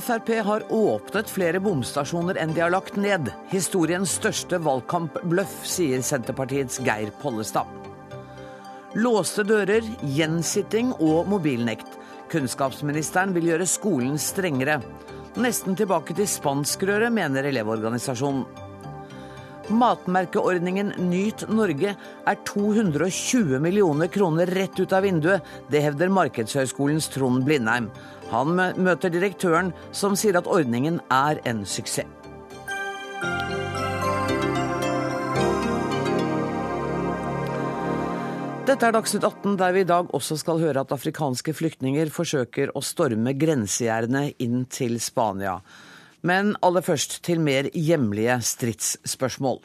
Frp har åpnet flere bomstasjoner enn de har lagt ned. Historiens største valgkampbløff, sier Senterpartiets Geir Pollestad. Låste dører, gjensitting og mobilnekt. Kunnskapsministeren vil gjøre skolen strengere. Nesten tilbake til spanskrøret, mener Elevorganisasjonen. Matmerkeordningen Nyt Norge er 220 millioner kroner rett ut av vinduet. Det hevder Markedshøgskolens Trond Blindheim. Han møter direktøren, som sier at ordningen er en suksess. Dette er Dagsnytt 18, der vi i dag også skal høre at afrikanske flyktninger forsøker å storme grensegjerdene inn til Spania. Men aller først til mer hjemlige stridsspørsmål.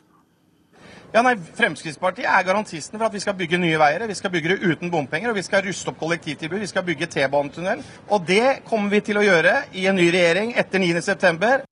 Ja, nei, Fremskrittspartiet er garantisten for at vi skal bygge nye veier. Vi skal bygge det uten bompenger, og vi skal ruste opp kollektivtilbud. Vi skal bygge T-banetunnel. Og det kommer vi til å gjøre i en ny regjering etter 9.9.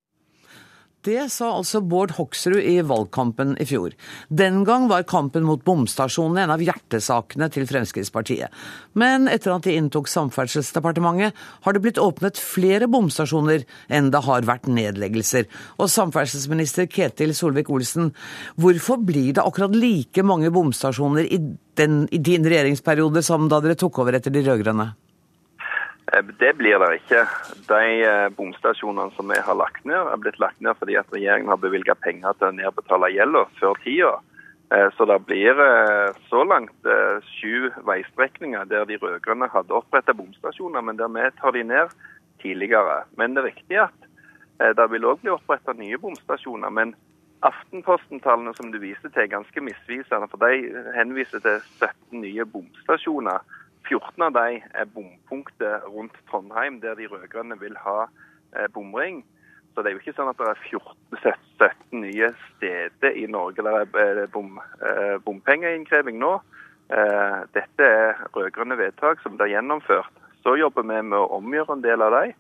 Det sa altså Bård Hoksrud i valgkampen i fjor. Den gang var kampen mot bomstasjonene en av hjertesakene til Fremskrittspartiet. Men etter at de inntok Samferdselsdepartementet, har det blitt åpnet flere bomstasjoner enn det har vært nedleggelser. Og samferdselsminister Ketil Solvik-Olsen, hvorfor blir det akkurat like mange bomstasjoner i, den, i din regjeringsperiode som da dere tok over etter de rød-grønne? Eh, det blir det ikke. De eh, bomstasjonene som vi har lagt ned, er blitt lagt ned fordi at regjeringen har bevilget penger til å nedbetale gjelda før tida. Eh, så det blir så langt sju veistrekninger der de rød-grønne hadde opprettet bomstasjoner, men der vi tar de ned tidligere. Men det er riktig at det vil òg bli opprettet nye bomstasjoner. Men Aftenposten-tallene som du viser til, er ganske misvisende. For de henviser til 17 nye bomstasjoner 14 av de er bompunktet rundt Trondheim, der de rød-grønne vil ha eh, bomring. Så det er jo ikke sånn at det er 14, 17 nye steder i Norge der er eh, bom, eh, bompengeinnkreving nå. Dette er rød-grønne vedtak som blir gjennomført. Så jobber vi med å omgjøre en del av dem.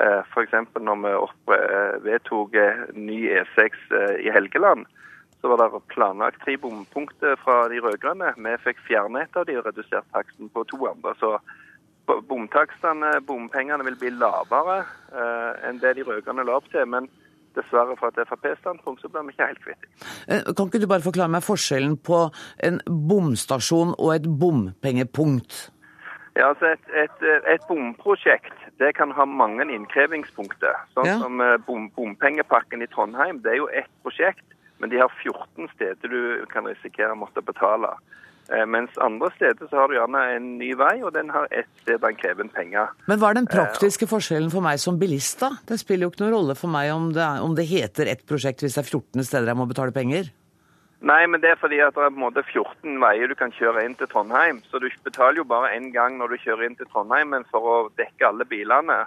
F.eks. når vi vedtok ny E6 i Helgeland så var det planlagt tre bompunkter fra de rød-grønne. Vi fikk fjernet et av de og redusert taksten på to andre. Så bomtakstene, bompengene, vil bli lavere eh, enn det de rød-grønne la opp til. men dessverre fra et Frp-standpunkt så blir vi ikke helt kvitt. Eh, kan ikke du bare forklare meg forskjellen på en bomstasjon og et bompengepunkt? Ja, altså et, et, et bomprosjekt det kan ha mange innkrevingspunkter. Sånn ja. som eh, bom, Bompengepakken i Trondheim det er jo ett prosjekt. Men de har 14 steder du kan risikere å måtte betale. Eh, mens andre steder så har du gjerne en ny vei, og den har ett sted den krever en penger. Men hva er den eh, praktiske forskjellen for meg som bilist, da? Det spiller jo ikke noen rolle for meg om det, om det heter ett prosjekt hvis det er 14 steder jeg må betale penger? Nei, men det er fordi at det er på en måte 14 veier du kan kjøre inn til Trondheim. Så du betaler jo bare én gang når du kjører inn til Trondheim, men for å dekke alle bilene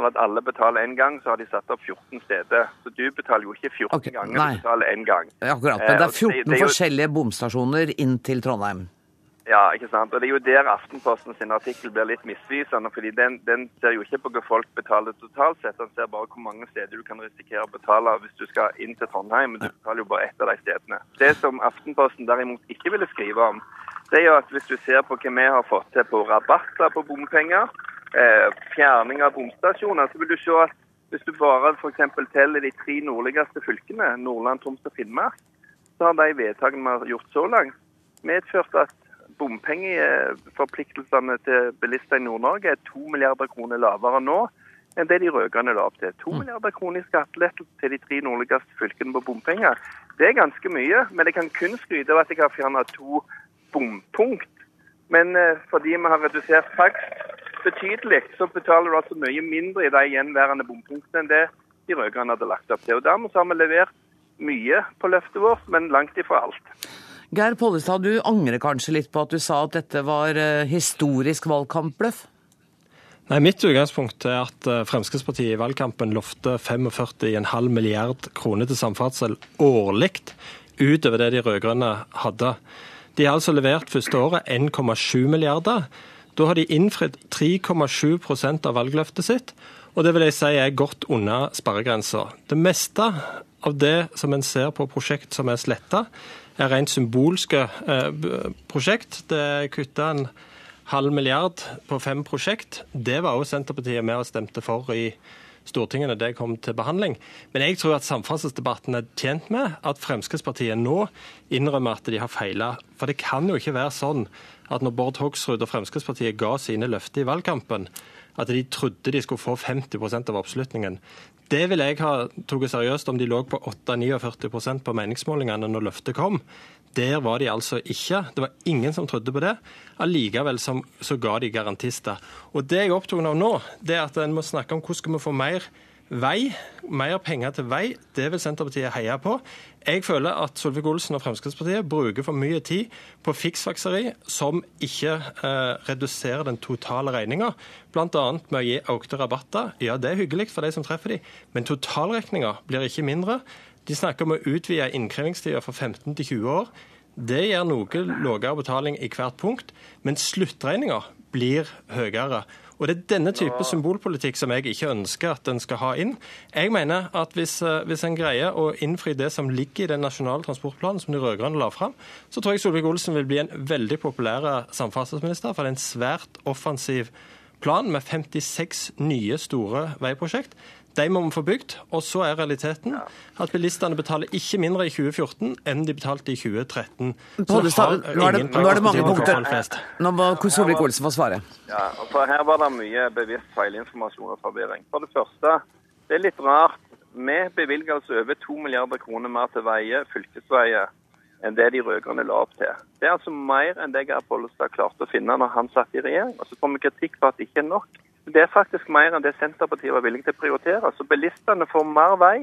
Sånn at alle betaler én gang, så har de satt opp 14 steder. Så du betaler jo ikke 14 okay, ganger, nei. du betaler én gang. Akkurat, men det er 14 eh, det, det er jo... forskjellige bomstasjoner inn til Trondheim. Ja, ikke sant. Og det er jo der Aftenposten sin artikkel blir litt misvisende. fordi den, den, ser jo ikke på hva folk betaler totalt sett, den ser bare hvor mange steder du kan risikere å betale hvis du skal inn til Trondheim. Men du betaler jo bare ett av de stedene. Det som Aftenposten derimot ikke ville skrive om, det er jo at hvis du ser på hva vi har fått til på rabatter på bompenger, eh, fjerning av bomstasjoner, så vil du se at hvis du bare f.eks. teller de tre nordligste fylkene, Nordland, Troms og Finnmark, så har de vedtakene vi har gjort så langt, medført at bompengeforpliktelsene til bilister i Nord-Norge er to milliarder kroner lavere nå enn det de rød-grønne la opp til. To mm. milliarder kroner i skattelettelse til de tre nordligste fylkene på bompenger. Det er ganske mye, men jeg kan kun skryte av at jeg har fjernet to bompunkt. Men eh, fordi vi har redusert takst betydelig, så betaler du altså mye mindre i de gjenværende bompunktene enn det de rød-grønne hadde lagt opp til. Og Dermed har vi levert mye på løftet vårt, men langt ifra alt. Geir Pollestad, du angrer kanskje litt på at du sa at dette var eh, historisk valgkampbløff? Nei, Mitt utgangspunkt er at eh, Fremskrittspartiet i valgkampen lovte 45,5 milliard kroner til samferdsel årlig, utover det de rød-grønne hadde. De har altså levert første året 1,7 milliarder. Da har de innfridd 3,7 av valgløftet sitt, og det vil jeg si er godt under sperregrensa. Det meste av det som en ser på prosjekt som er sletta, er rent symbolske eh, prosjekt. Det kutta en halv milliard på fem prosjekt. Det var også Senterpartiet med og stemte for i Stortinget når det kom til behandling. Men jeg tror at samferdselsdebatten er tjent med at Fremskrittspartiet nå innrømmer at de har feila. For det kan jo ikke være sånn at når Bård Hoksrud og Fremskrittspartiet ga sine løfter i valgkampen, at de trodde de skulle få 50% av oppslutningen. Det ville jeg ha tatt seriøst om de lå på 8-49% på meningsmålingene når løftet kom. Der var de altså ikke. Det var ingen som trodde på det. Allikevel så ga de garantister. Og Det jeg er opptatt av nå, det er at en må snakke om hvordan skal vi få mer vei, mer penger til vei. Det vil Senterpartiet heie på. Jeg føler at Solvik-Olsen og Fremskrittspartiet bruker for mye tid på fiksfakseri som ikke eh, reduserer den totale regninga, bl.a. med å gi økte rabatter. Ja, det er hyggelig for de som treffer de, men totalregninga blir ikke mindre. De snakker om å utvide innkrevingstida fra 15 til 20 år. Det gir noe lavere betaling i hvert punkt, men sluttregninga blir høyere. Og Det er denne type symbolpolitikk som jeg ikke ønsker at en skal ha inn. Jeg mener at hvis, eh, hvis en greier å innfri det som ligger i den nasjonale transportplanen som de rød-grønne la fram, så tror jeg Solvik-Olsen vil bli en veldig populær samferdselsminister. For det er en svært offensiv plan med 56 nye store veiprosjekt. De må vi få bygd. Og så er realiteten at bilistene betaler ikke mindre i 2014 enn de betalte i 2013. Pollestad, nå, er det, nå er det mange punkter. Nå må Solvik-Olsen få svare. Ja, Her var det mye bevisst feilinformasjon og forvirring. For det første, det er litt rart. Vi bevilger altså over 2 milliarder kroner mer til veier, fylkesveier, enn det de rød-grønne la opp til. Det er altså mer enn det Geir Pollestad klarte å finne når han satt i regjering. Og så får vi kritikk for at det ikke er nok. Det er faktisk mer enn det Senterpartiet var villig til å prioritere. Så bilistene får mer vei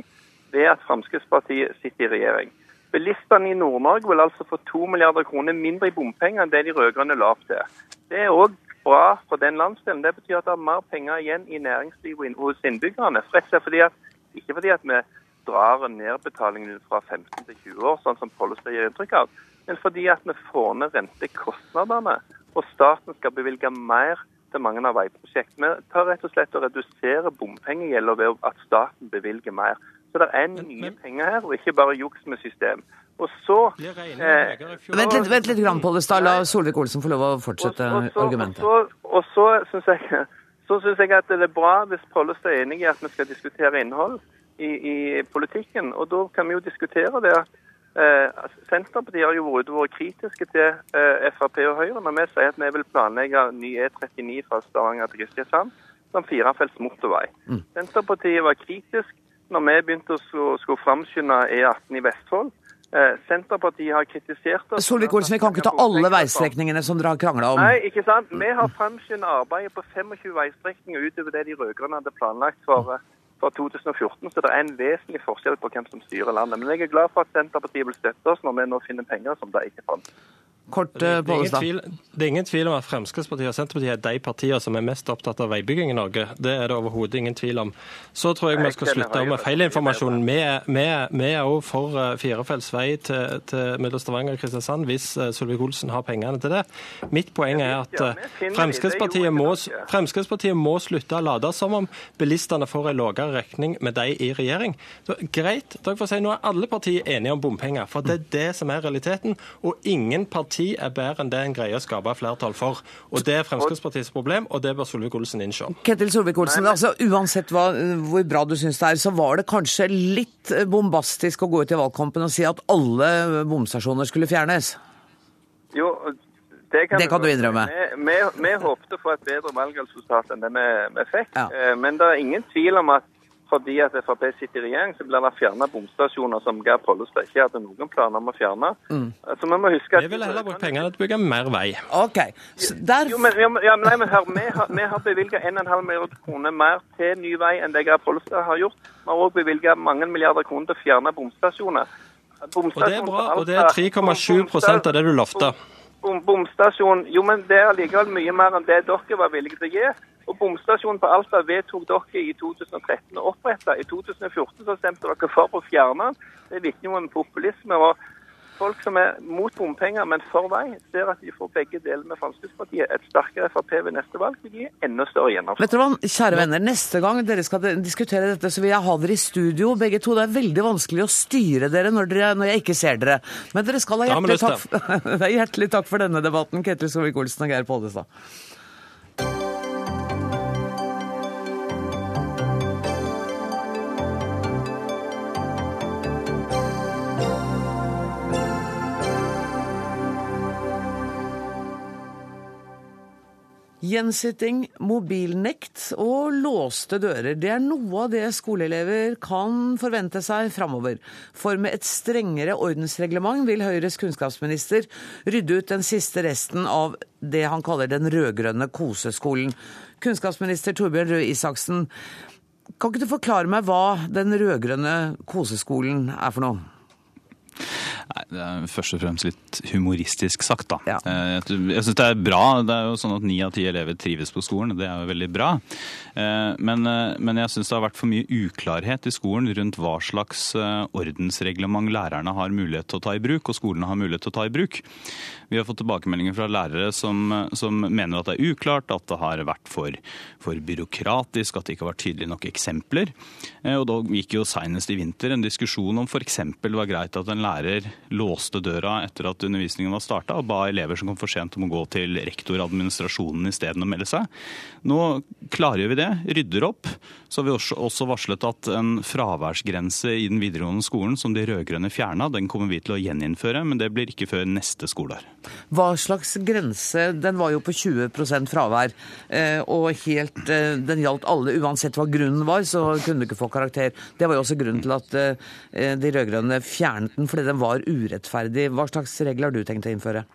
ved at Fremskrittspartiet sitter i regjering. Bilistene i Nord-Norge vil altså få to milliarder kroner mindre i bompenger enn det de rød-grønne la opp til. Det er òg bra for den landsdelen. Det betyr at det er mer penger igjen i næringslivet hos innbyggerne. Fordi at, ikke fordi at vi drar nedbetalingen fra 15 til 20 år, sånn som Pollestad gir inntrykk av, men fordi at vi får ned rentekostnadene. Og staten skal bevilge mer til mange av veiprosjektene. Vi tar rett og slett og reduserer bompengegjelda ved at staten bevilger mer. Så det er nye penger her, og ikke bare juks med system. Og så eh, Vent litt, vent litt grann, Pollestad. La Solvik-Olsen få lov å fortsette og, og argumentet. Og så, og så syns jeg, synes jeg at det er bra hvis Pollestad er enig i at vi skal diskutere innhold i, i politikken. Og da kan vi jo diskutere det at Eh, altså, Senterpartiet har jo vært, vært kritiske til eh, Frp og Høyre når vi sier at vi vil planlegge ny E39 fra Stavanger til Kristiansand som firefelts motorvei. Mm. Senterpartiet var kritisk når vi begynte å skulle framskynde E18 i Vestfold. Eh, Senterpartiet har kritisert oss Solvik-Olsen, vi kan ikke ta alle veistrekningene som dere har krangla om. Nei, ikke sant. Vi har framskyndet arbeidet på 25 veistrekninger utover det de rød-grønne hadde planlagt for fra 2014, så det er en vesentlig forskjell på hvem som styrer landet. Men jeg er glad for at Senterpartiet vil støtte oss når vi nå finner penger som de ikke fant. Kort, det, er tvil, det, er ingen tvil om at Fremskrittspartiet og Senterpartiet er de partiene som er mest opptatt av veibygging i Norge. Det er det overhodet ingen tvil om. Så tror jeg vi skal slutte med feilinformasjonen. Vi, vi, vi er òg for eh, firefelts vei til, til mellom Stavanger og Kristiansand hvis eh, Solvik-Olsen har pengene til det. Mitt poeng er at eh, Fremskrittspartiet må, Fremskrittspartiet må slutte å late som om bilistene får en lavere regning med de i regjering. Så, greit, dere får si nå er alle partier enige om bompenger, for det er det som er realiteten. og ingen partier parti er bedre enn det en greier å skape flertall for. Og Det er Fremskrittspartiets problem, og det bør Solvik-Olsen innse. Ketil Solvik-Olsen, altså, uansett hva, hvor bra du syns det er, så var det kanskje litt bombastisk å gå ut i valgkampen og si at alle bomstasjoner skulle fjernes? Jo, det kan, det kan du innrømme. Vi, vi, vi håpte på et bedre valgresultat enn det vi, vi fikk. Ja. Eh, men det er ingen tvil om at fordi at Frp sitter i regjering, så blir det fjerna bomstasjoner som Geir Pollestad ikke hadde noen planer om å fjerne. Mm. Så vi må huske at... Vi ville heller brukt pengene til å bygge mer vei. Ok, så der... Jo, men, ja, nei, men hør, Vi har, vi har bevilga 1,5 milliarder kroner mer til ny vei enn det Geir Pollestad har gjort. Vi har òg bevilga mange milliarder kroner til å fjerne bomstasjoner. bomstasjoner og det er bra, og det er 3,7 av det du lovte. Bom, bomstasjon Jo, men det er likevel mye mer enn det dere var villige til å gi. Og Bomstasjonen på Alta vedtok dere i 2013 å opprette. I 2014 så stemte dere for å fjerne den. Det vitner jo om populisme. og Folk som er mot bompenger, men for vei, ser at de får begge deler med Fremskrittspartiet. Et sterkere Frp ved neste valg vil gi enda større gjennomslag. Vet du hva, kjære venner, Neste gang dere skal diskutere dette, så vil jeg ha dere i studio begge to. Det er veldig vanskelig å styre dere når, dere, når jeg ikke ser dere. Men dere skal ha hjertelig takk, hjertelig takk for denne debatten, Ketil Solvik-Olsen og Geir Pollestad. Gjensitting, mobilnekt og låste dører, det er noe av det skoleelever kan forvente seg framover. For med et strengere ordensreglement vil Høyres kunnskapsminister rydde ut den siste resten av det han kaller den rød-grønne koseskolen. Kunnskapsminister Torbjørn Røe Isaksen, kan ikke du forklare meg hva den rød-grønne koseskolen er for noe? Nei, Det er først og fremst litt humoristisk sagt, da. Ja. Eh, Jeg, syns det er bra. Det er jo sånn at ni av ti elever trives på skolen. Det er jo veldig bra. Eh, Men, eh, men jeg syns det har vært for mye uklarhet i skolen rundt hva slags ordensreglement lærerne har mulighet til å ta i bruk, og skolene har mulighet til å ta i bruk. Vi har fått tilbakemeldinger fra lærere som, som mener at det er uklart, at det har vært for, for byråkratisk, at det ikke har vært tydelige nok eksempler. Og da gikk jo senest i vinter en diskusjon om f.eks. det var greit at en lærer låste døra etter at undervisningen var starta, og ba elever som kom for sent om å gå til rektoradministrasjonen isteden å melde seg. Nå klargjør vi det, rydder opp. Så har vi også varslet at en fraværsgrense i den videregående skolen som de rød-grønne fjerna, den kommer vi til å gjeninnføre, men det blir ikke før neste skoleår. Hva slags grense Den var jo på 20 fravær, eh, og helt, eh, den gjaldt alle. Uansett hva grunnen var, så kunne du ikke få karakter. Det var jo også grunnen til at eh, de rød-grønne fjernet den, fordi den var urettferdig. Hva slags regler har du tenkt å innføre?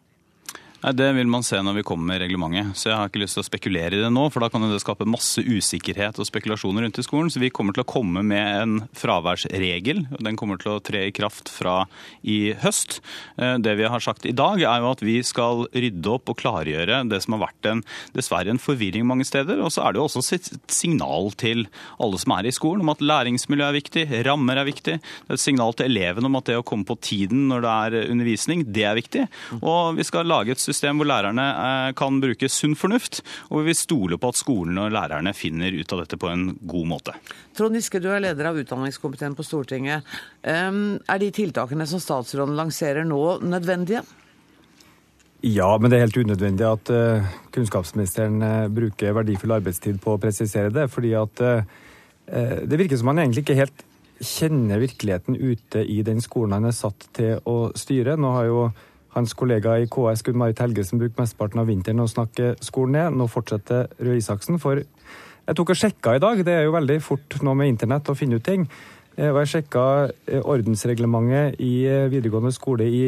Nei, Det vil man se når vi kommer med reglementet. Så jeg har ikke lyst til å spekulere i det nå, for da kan det skape masse usikkerhet og spekulasjoner rundt i skolen. Så vi kommer til å komme med en fraværsregel. og Den kommer til å tre i kraft fra i høst. Eh, Det vi har sagt i dag, er jo at vi skal rydde opp og klargjøre det som har vært en, dessverre en forvirring mange steder. Og så er det jo også et signal til alle som er i skolen om at læringsmiljø er viktig, rammer er viktig. Det er et signal til elevene om at det å komme på tiden når det er undervisning, det er viktig. Og vi skal lage et system hvor lærerne eh, kan bruke sunn fornuft, og hvor vi stoler på at skolen og lærerne finner ut av dette på en god måte. Trond Giske, du er leder av utdanningskomiteen på Stortinget. Er de tiltakene som statsråden lanserer nå, nødvendige? Ja, men det er helt unødvendig at eh, kunnskapsministeren eh, bruker verdifull arbeidstid på å presisere det. fordi at det virker som han egentlig ikke helt kjenner virkeligheten ute i den skolen han er satt til å styre. Nå har jo hans kollega i KS, Gunn Marit Helgesen, bruker mesteparten av vinteren å snakke skolen ned. Nå fortsetter Røe Isaksen. For jeg tok og sjekka i dag, det er jo veldig fort nå med internett å finne ut ting. Eh, Og jeg sjekka eh, ordensreglementet i eh, videregående skole i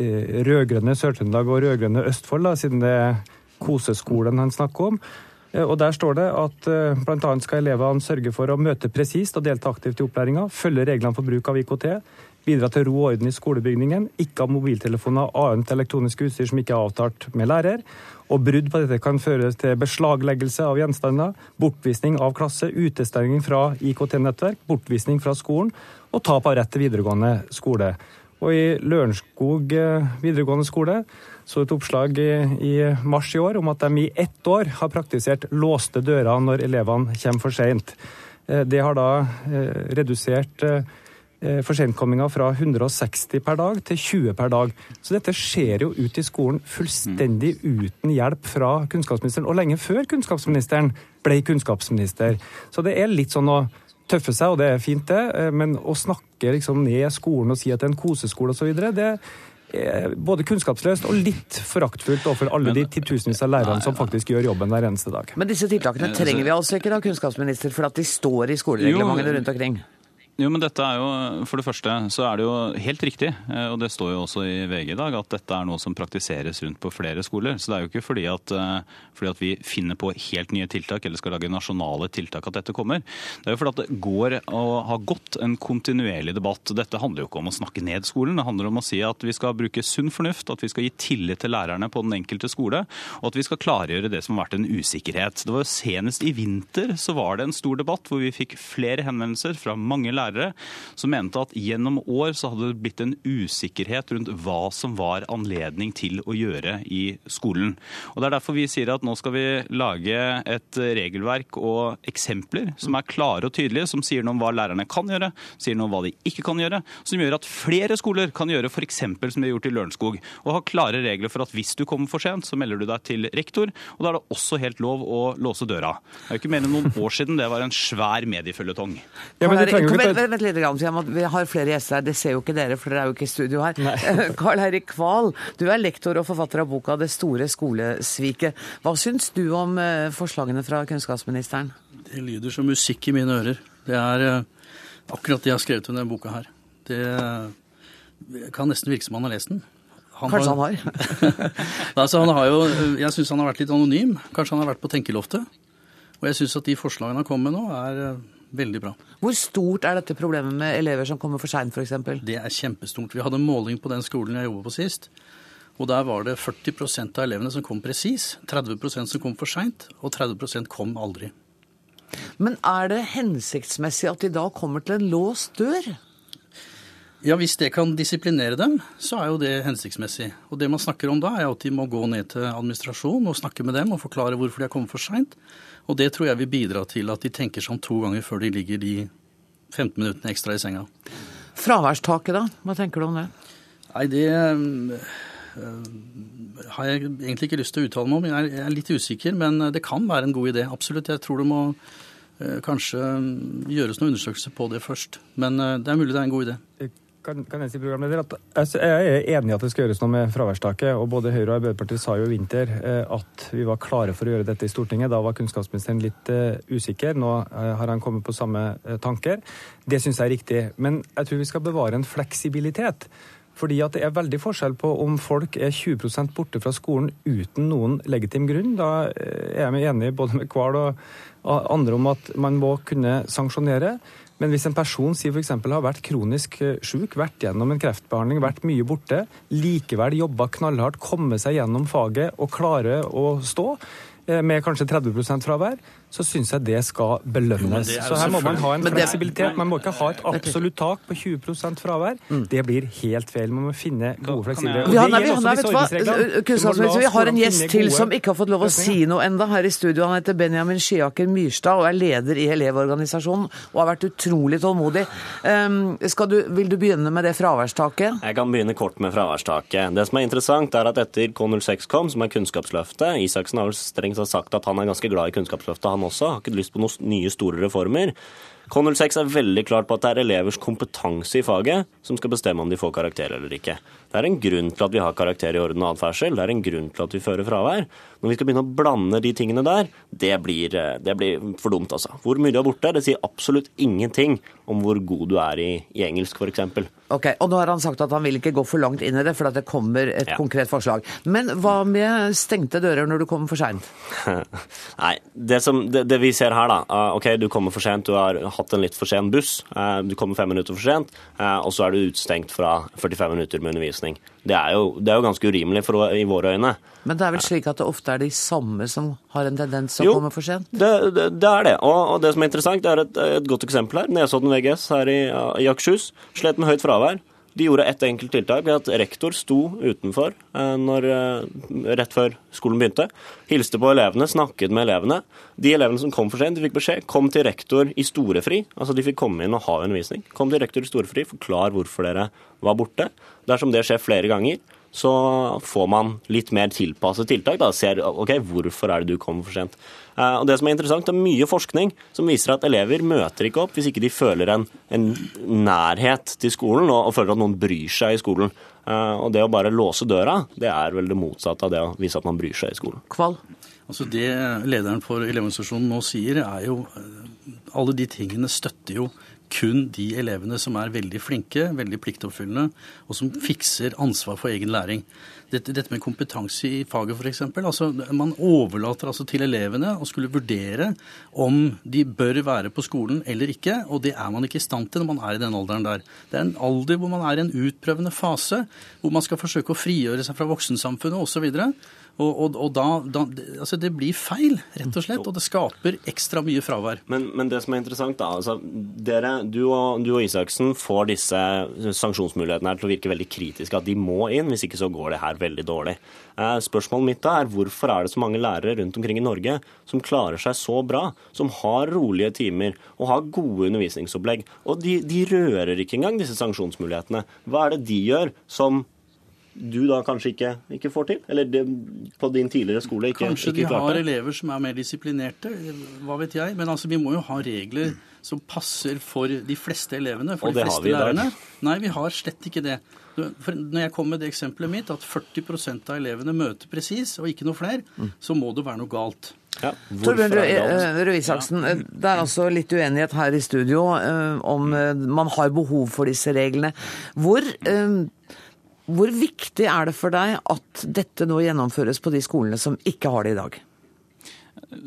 rød-grønne Sør-Trøndelag og rød-grønne Østfold, da, siden det er koseskolen han snakker om. Og Der står det at bl.a. skal elevene sørge for å møte presist og delta aktivt i opplæringa, følge reglene for bruk av IKT, bidra til ro og orden i skolebygningen, ikke ha mobiltelefoner og annet elektronisk utstyr som ikke er avtalt med lærer. Og brudd på dette kan føre til beslagleggelse av gjenstander, bortvisning av klasse, utestenging fra IKT-nettverk, bortvisning fra skolen og tap av rett til videregående skole. Og i Lørenskog eh, videregående skole så et oppslag i, mars i år om at de i ett år har praktisert låste dører når elevene kommer for seint. Eh, Det har da eh, redusert forsentkomminga fra 160 per dag til 20 per dag. Så dette skjer jo ute i skolen fullstendig uten hjelp fra kunnskapsministeren, og lenge før kunnskapsministeren ble kunnskapsminister. Så det er litt sånn å tøffe seg, og det er fint det, eh, men å snakke liksom ned skolen og si at det er en koseskole osv., det er både kunnskapsløst og litt foraktfullt overfor alle de titusenvis av lærerne som faktisk gjør jobben hver eneste dag. Men disse tiltakene trenger vi altså ikke da, kunnskapsminister, for at de står i skolereglementene rundt omkring? Jo, men dette er jo, For det første så er det jo helt riktig, eh, og det står jo også i VG i dag, at dette er noe som praktiseres rundt på flere skoler. Så det er jo ikke fordi at, eh, fordi at vi finner på helt nye tiltak eller skal lage nasjonale tiltak at dette kommer. Det er jo fordi at det går og har gått en kontinuerlig debatt. Dette handler jo ikke om å snakke ned skolen, det handler om å si at vi skal bruke sunn fornuft, at vi skal gi tillit til lærerne på den enkelte skole, og at vi skal klargjøre det som har vært en usikkerhet. Det var jo Senest i vinter så var det en stor debatt hvor vi fikk flere henvendelser fra mange lærere som mente at gjennom år så hadde det blitt en usikkerhet rundt hva som var anledning til å gjøre i skolen. Og Det er derfor vi sier at nå skal vi lage et regelverk og eksempler som er klare og tydelige, som sier noe om hva lærerne kan gjøre, sier noe om hva de ikke kan gjøre, som gjør at flere skoler kan gjøre f.eks. som de har gjort i Lørenskog, og ha klare regler for at hvis du kommer for sent, så melder du deg til rektor, og da er det også helt lov å låse døra. Det er jo ikke mer enn noen år siden det var en svær medieføljetong. Ja, men du trenger jo ikke vent, litt, grann, vi har flere gjester her. Det ser jo ikke dere, for dere er jo ikke i studio her. Karl Eirik Kval, du er lektor og forfatter av boka 'Det store skolesviket'. Hva syns du om eh, forslagene fra kunnskapsministeren? Det lyder som musikk i mine ører. Det er eh, akkurat det jeg har skrevet under denne boka her. Det kan nesten virke som han har lest den. Han Kanskje har, han har. altså, han har jo, jeg syns han har vært litt anonym. Kanskje han har vært på tenkeloftet. Og jeg syns at de forslagene han kommer med nå, er eh, veldig bra. Hvor stort er dette problemet med elever som kommer for seint, f.eks.? Det er kjempestort. Vi hadde en måling på den skolen jeg jobba på sist. Og der var det 40% av elevene som kom presis, 30% som kom for seint, og 30% kom aldri. Men er det hensiktsmessig at de da kommer til en låst dør? Ja, Hvis det kan disiplinere dem, så er jo det hensiktsmessig. Og det man snakker om da, er at de må gå ned til administrasjon og snakke med dem og forklare hvorfor de har kommet for seint. Og det tror jeg vil bidra til at de tenker seg om to ganger før de ligger de 15 minuttene ekstra i senga. Fraværstaket, da? Hva tenker du om det? Nei, det øh, har jeg egentlig ikke lyst til å uttale meg om. Jeg er, litt usikker, men det kan være en god idé. Absolutt. Jeg tror det må øh, kanskje gjøres noen undersøkelser på det først. Men øh, det er mulig det er en god idé kan, kan jeg si programleder, at jeg er enig i at det skal gjøres noe med fraværstaket. og Både Høyre og Arbeiderpartiet sa jo i vinter eh, at vi var klare for å gjøre dette i Stortinget. Da var kunnskapsministeren litt uh, usikker. Nå uh, har han kommet på samme tanker. Det syns jeg er riktig. Men jeg tror vi skal bevare en fleksibilitet. Fordi at det er veldig forskjell på om folk er 20% borte fra skolen uten noen legitim grunn. Da er jeg enig både med Kval og andre om at man må kunne sanksjonere. Men hvis en person sier f.eks. har vært kronisk eh, syk, vært gjennom en kreftbehandling, vært mye borte, likevel jobba knallhardt, komme seg gjennom faget og klarer å stå eh, med kanskje 30% fravær, så syns jeg det skal belønnes. Jo, så her må man ha en fleksibilitet. Man må ikke ha et absolutt tak på 20 fravær. Mm. Det blir helt feil. Man må finne gode fleksible ja, nei, vi, nei, vi har en gjest til som ikke har fått lov å si noe enda her i studio. Han heter Benjamin Skiaker Myrstad og er leder i Elevorganisasjonen og har vært utrolig tålmodig. Um, du, vil du begynne med det fraværstaket? Jeg kan begynne kort med fraværstaket. Det som er interessant, er at etter K06 kom, som er Kunnskapsløftet Isaksen har vel strengt sagt at han er ganske glad i Kunnskapsløftet. han han også. Har ikke lyst på noen nye, store reformer. K06 er veldig klart på at det er elevers kompetanse i faget som skal bestemme om de får karakter eller ikke. Det er en grunn til at vi har karakter i orden og atferdsel. Det er en grunn til at vi fører fravær. Når vi skal begynne å blande de tingene der, det blir, eh, det blir for dumt, altså. Hvor mye du har borte, det sier absolutt ingenting om hvor god du er i, i engelsk, f.eks. Ok, og nå har han sagt at han vil ikke gå for langt inn i det, for at det kommer et ja. konkret forslag. Men hva med stengte dører når du kommer for seint? Nei, det, som, det, det, vi ser her, da. Ah, ok, du kommer for sent, du har hatt en litt for sen buss. Eh, du kommer fem minutter for sent, eh, og så er du utestengt fra 45 minutter med undervisning. Det er jo, det er jo ganske urimelig for, i våre øyne. Men det er vel slik at det ofte er de samme som har en tendens til å komme for sent? Det, det, det er det. Og, og, det som er interessant, det er et, et godt eksempel her. Nesodden VGS her i, i Akershus slet med høyt fravær. De gjorde ett enkelt tiltak at rektor sto utenfor eh, når, eh, rett før skolen begynte. Hilste på elevene, snakket med elevene. De elevene som kom for sent, de fikk beskjed kom til rektor i storefri. Altså de fikk komme inn og ha undervisning. Kom til rektor i storefri, forklar hvorfor dere var borte. Dersom det skjer flere ganger, så får man litt mer tilpasset tiltak. Da. Ser ok, hvorfor er det du kommer for sent. Eh, og det som er interessant, det er mye forskning som viser at elever møter ikke opp hvis ikke de føler en, en nærhet til skolen og, og, føler at noen bryr seg i skolen. Eh, og det å bare låse døra, det er vel det motsatte av det å vise at man bryr seg i skolen. Kval? Altså Det lederen for Elevorganisasjonen nå sier, er jo eh, Alle de tingene støtter jo kun de elevene som er veldig flinke, veldig pliktoppfyllende, og som fikser ansvar for egen læring. Dette, dette med kompetanse i faget f.eks. Altså, man overlater altså til elevene å skulle vurdere om de bør være på skolen eller ikke, og det er man ikke i stand til når man er i den alderen der. Det er en alder hvor man er i en utprøvende fase, hvor man skal forsøke å frigjøre seg fra voksensamfunnet osv. Og, og, og da, da, altså Det blir feil, rett og slett, og det skaper ekstra mye fravær. Men, men det som er interessant, da altså, dere, du, og, du og Isaksen får disse sanksjonsmulighetene her til å virke veldig kritiske. At de må inn, hvis ikke så går det her veldig dårlig. Eh, spørsmålet mitt da er hvorfor er det så mange lærere rundt omkring i Norge som klarer seg så bra, som har rolige timer og har gode undervisningsopplegg? Og de, de rører ikke engang disse sanksjonsmulighetene. Hva er det de gjør som du da kanskje ikke, ikke får til? Eller det, på din tidligere skole ikke Kanskje ikke de har elever som er mer disiplinerte, hva vet jeg. Men altså, vi må jo ha regler som passer for de fleste elevene. For Og de fleste vi lærerne. Nei, vi har slett ikke det. For når jeg kom med det eksempelet mitt, at 40% av elevene møter presis, og ikke noe flere, Mm. så må det være noe galt. Ja, Torbjørn Røe er det eh, Røe Isaksen, ja. det er altså litt uenighet her i studio eh, om eh, man har behov for disse reglene. Hvor, eh, hvor viktig er det for deg at dette nå gjennomføres på de skolene som ikke har det i dag?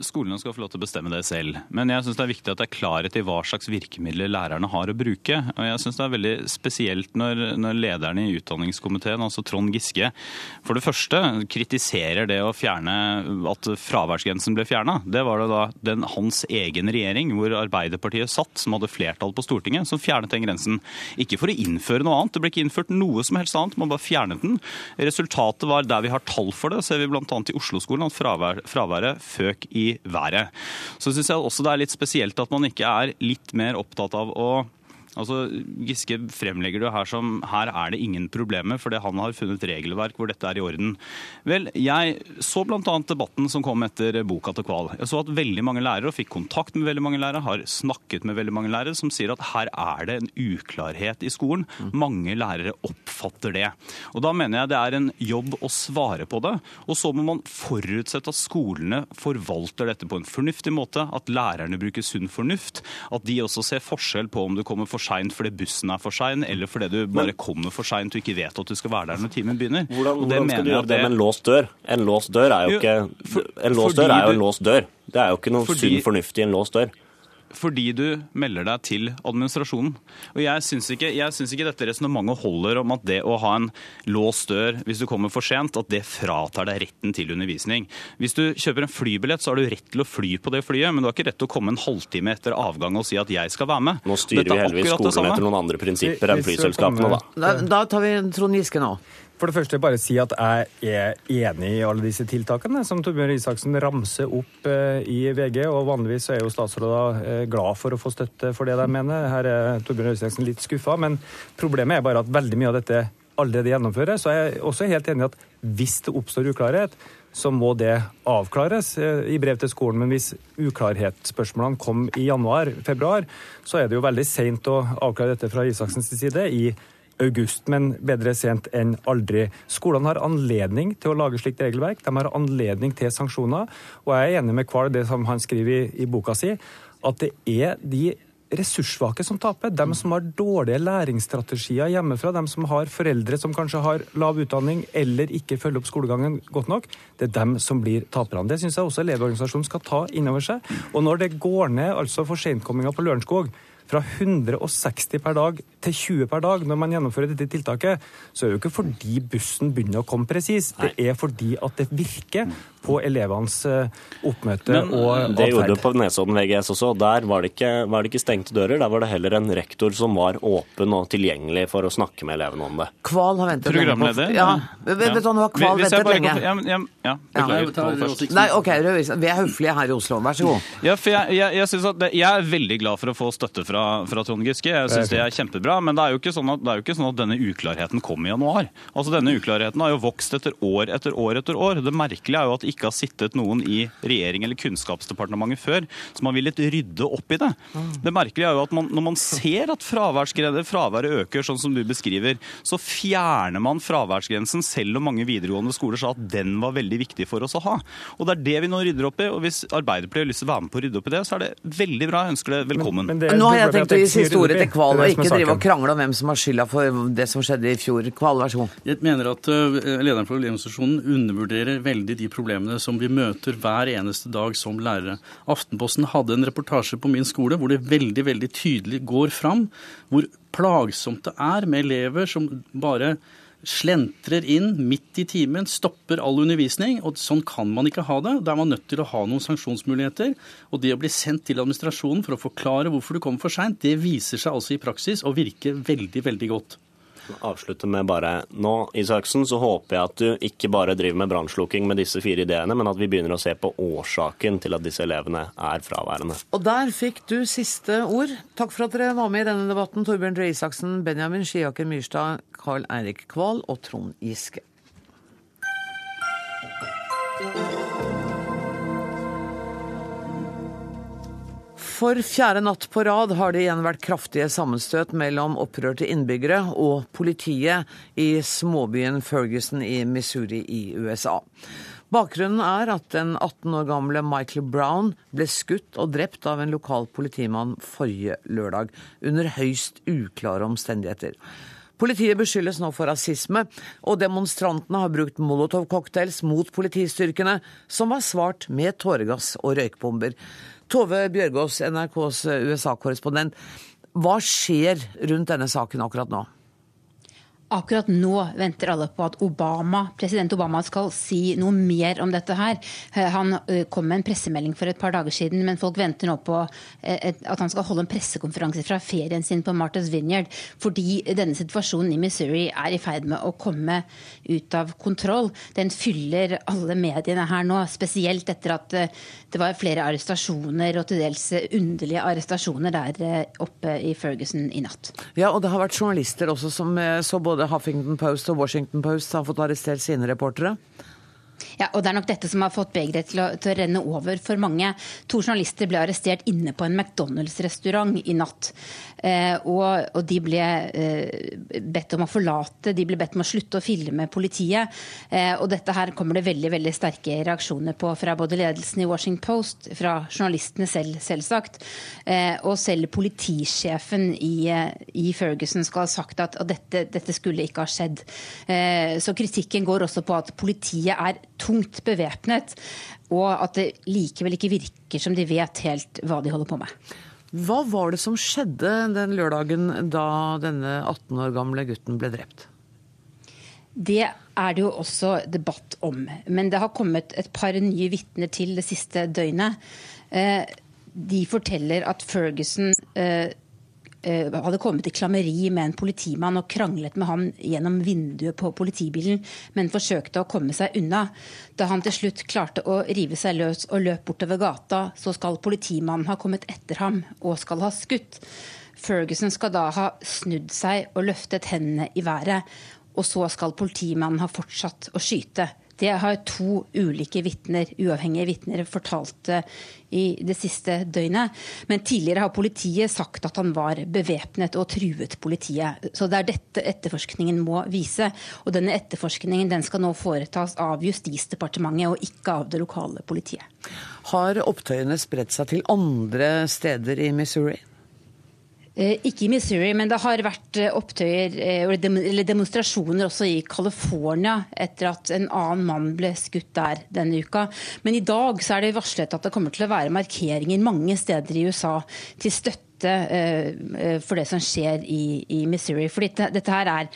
Skolene skal få lov til å bestemme det selv. Men jeg syns det er viktig at det er klarhet i hva slags virkemidler lærerne har å bruke. Og jeg syns det er veldig spesielt når, når lederen i utdanningskomiteen, altså Trond Giske, for det første kritiserer det å fjerne at fraværsgrensen ble fjerna. Det var det da den hans egen regjering, hvor Arbeiderpartiet satt, som hadde flertall på Stortinget, som fjernet den grensen. Ikke for å innføre noe annet, det ble ikke innført noe som helst annet, man bare fjernet den. Resultatet var der vi har tall for det, ser vi bl.a. i Oslo-skolen at fravær, fraværet føk i været. Så syns jeg også det er litt spesielt at man ikke er litt mer opptatt av å Altså, Giske fremlegger det her som her er det ingen problemer, fordi han har funnet regelverk hvor dette er i orden. Vel, jeg så bl.a. debatten som kom etter boka til Kval. Jeg så at veldig mange lærere, og fikk kontakt med veldig mange lærere, har snakket med veldig mange lærere, som sier at her er det en uklarhet i skolen. Mange lærere oppfatter det. Og Da mener jeg det er en jobb å svare på det. Og så må man forutsette at skolene forvalter dette på en fornuftig måte, at lærerne bruker sunn fornuft, at de også ser forskjell på om du kommer for seint fordi bussen er for sein, eller fordi du bare kommer for seint og ikke vet at du skal være der når timen begynner. Hvordan, Og det hvordan skal du gjøre det med en låst dør? En låst dør er Jo, ikke En låst dør er jo en låst dør. Det er jo ikke noe Fordi- sunn fornuft i en låst dør. Fordi du melder deg til administrasjonen. Og Jeg syns ikke, jeg syns ikke dette resonnementet holder om at det å ha en låst dør hvis du kommer for sent, at det fratar deg retten til undervisning. Hvis du kjøper en flybillett, så har du rett til å fly på det flyet, men du har ikke rett til å komme en halvtime etter avgang og si at jeg skal være med. Nå styrer Dette vi er heldigvis skolen etter noen andre prinsipper enn flyselskapene, da. Da, da tar vi Trond Giske nå. For det første bare si at jeg er enig i alle disse tiltakene som Torbjørn Isaksen ramser opp eh, i VG. og Vanligvis er jo statsråder eh, glad for å få støtte for det de mener. Her er Torbjørn Isaksen litt skuffa. Men problemet er bare at veldig mye av dette allerede gjennomføres. Så jeg er også helt enig i at hvis det oppstår uklarhet, så må det avklares eh, i brev til skolen. Men hvis uklarhetsspørsmålene kom i januar-februar, så er det jo veldig seint å avklare dette fra Isaksens side i august, men bedre sent enn aldri. Skolene har anledning til å lage slikt regelverk. De har anledning til sanksjoner. Og jeg er enig med Kval det som han skriver i, i boka si, at det er de ressurssvake som taper. De som har dårlige læringsstrategier hjemmefra, de som har foreldre som kanskje har lav utdanning eller ikke følger opp skolegangen godt nok, det er dem som blir taperne. Det syns jeg også Elevorganisasjonen skal ta inn over seg. Og når det går ned altså for sentkomminga på Lørenskog fra 160 per dag til 20 per dag når man gjennomfører dette tiltaket, så er det jo ikke fordi bussen begynner å komme presis. Det er fordi at det virker på elevenes eh, oppmøte Men, og Det gjorde det på Nesodden VGS også. Der var det, ikke, var det ikke stengte dører. Der var det heller en rektor som var åpen og tilgjengelig for å snakke med elevene om det. Kval har ventet Programleder? Ja, ja. vet du nå har Kval Hvis jeg ventet bare lenge. Ja, ja, ja, Ja. beklager. Råstiksen. Nei, OK, vi er høflige her i Oslo. Vær så god. Ja, for jeg, jeg, jeg, at det, jeg er veldig glad for å få støtte fra, fra Trond Giske. Jeg syns det er kjempebra. Men det er, jo ikke sånn at, det er jo ikke sånn at denne uklarheten kom i januar. Altså Denne uklarheten har jo vokst etter år etter år etter år. Det merkelige er jo at det ikke har sittet noen i regjering eller Kunnskapsdepartementet før som har villet rydde opp i det. Det merkelige er jo at man, når man ser at fraværet øker, sånn som du beskriver, så fjerner man fraværsgrensen, selv om mange videregående skoler sa at den var veldig viktig for oss å ha. Og det er det vi nå rydder opp i. Og hvis Arbeiderpartiet har lyst til å være med på å rydde opp i det, så er det veldig bra. Jeg ønsker det velkommen. Men det- Nå har jeg det tenkte tenkt å gi er siste ordet til. Kval, og ikke drive og krangle om hvem som har skylda for det som skjedde i fjor. Kval, vær så god. Jeg mener at eh, lederen for Elevorganisasjonen undervurderer veldig de problemene som vi møter hver eneste dag som lærere. Aftenposten hadde en reportasje på min skole hvor det veldig veldig tydelig går fram hvor plagsomt det er med elever som bare slentrer inn midt i timen, stopper all undervisning. og Sånn kan man ikke ha det. Da er man nødt til å ha noen sanksjonsmuligheter. Og det å bli sendt til administrasjonen for å forklare hvorfor du kommer for seint, det viser seg altså i praksis å virke veldig, veldig godt. Avslutte med bare Nå, Isaksen, så håper jeg at du ikke bare driver med brannslukking med disse fire ideene, men at vi begynner å se på årsaken til at disse elevene er fraværende. Og der fikk du siste ord. Takk for at dere var med i denne debatten, Torbjørn Røe Isaksen, Benjamin Skiaker Myrstad, Carl Eirik Kval og Trond Giske. For fjerde natt på rad har det igjen vært kraftige sammenstøt mellom opprørte innbyggere og politiet i småbyen Ferguson i Missouri i USA. Bakgrunnen er at den 18 år gamle Michael Brown ble skutt og drept av en lokal politimann forrige lørdag, under høyst uklare omstendigheter. Politiet beskyldes nå for rasisme, og demonstrantene har brukt molotovcocktails mot politistyrkene, som har svart med tåregass og røykbomber. Tove Bjørgaas, NRKs USA-korrespondent. Hva skjer rundt denne saken akkurat nå? Akkurat nå venter alle på at Obama, president Obama skal si noe mer om dette her. Eh, han eh, kom med en pressemelding for et par dager siden, men folk venter nå på eh, at han skal holde en pressekonferanse fra ferien sin på Martha's Vineyard, fordi denne situasjonen i Missouri er i ferd med å komme ut av kontroll. Den fyller alle mediene her nå, spesielt etter at det var flere arrestasjoner og til dels underlige arrestasjoner der oppe i Ferguson i natt. Ja, og det har vært journalister også som så både både Huffington Post og Washington Post har fått arrestert sine reportere? Ja, og Det er nok dette som har fått begeret til, til, å renne over for mange. To journalister ble arrestert inne på en McDonald's-restaurant i natt. Eh, og, og, de ble eh, bedt om å forlate, de ble bedt om å slutte å filme politiet. Eh, og dette her kommer det veldig veldig sterke reaksjoner på fra både ledelsen i Washington Post, fra journalistene selv, selvsagt. Eh, og selv politisjefen i, eh, i, Ferguson skal ha sagt at, at dette, dette, skulle ikke ha skjedd. Eh, så kritikken går også på at politiet er tungt bevæpnet, og at det likevel ikke virker som de vet helt hva de holder på med. Hva var det som skjedde den lørdagen da denne 18 år gamle gutten ble drept? Det er det jo også debatt om. Men det har kommet et par nye vitner til det siste døgnet. Eh, de forteller at Ferguson eh, hadde kommet i klammeri med en politimann og kranglet med han gjennom vinduet på politibilen, men forsøkte å komme seg unna. Da han til slutt klarte å rive seg løs og løp bortover gata, så skal politimannen ha kommet etter ham og skal ha skutt. Ferguson skal da ha snudd seg og løftet hendene i været, og så skal politimannen ha fortsatt å skyte. Det har to ulike vitner, uavhengige vitner fortalt eh, i det siste døgnet. Men tidligere har politiet sagt at han var bevæpnet og truet politiet. Så det er dette etterforskningen må vise. Og denne etterforskningen den skal nå foretas av Justisdepartementet og ikke av det lokale politiet. Har opptøyene spredt seg til andre steder i Missouri? Eh, ikke i Missouri, men det har vært eh, opptøyer eh, eller demonstrasjoner også i California etter at en annen mann ble skutt der denne uka. Men i dag så er det varslet at det kommer til å være markeringer mange steder i USA til støtte for det som skjer i, i Missouri. For dette, dette, her er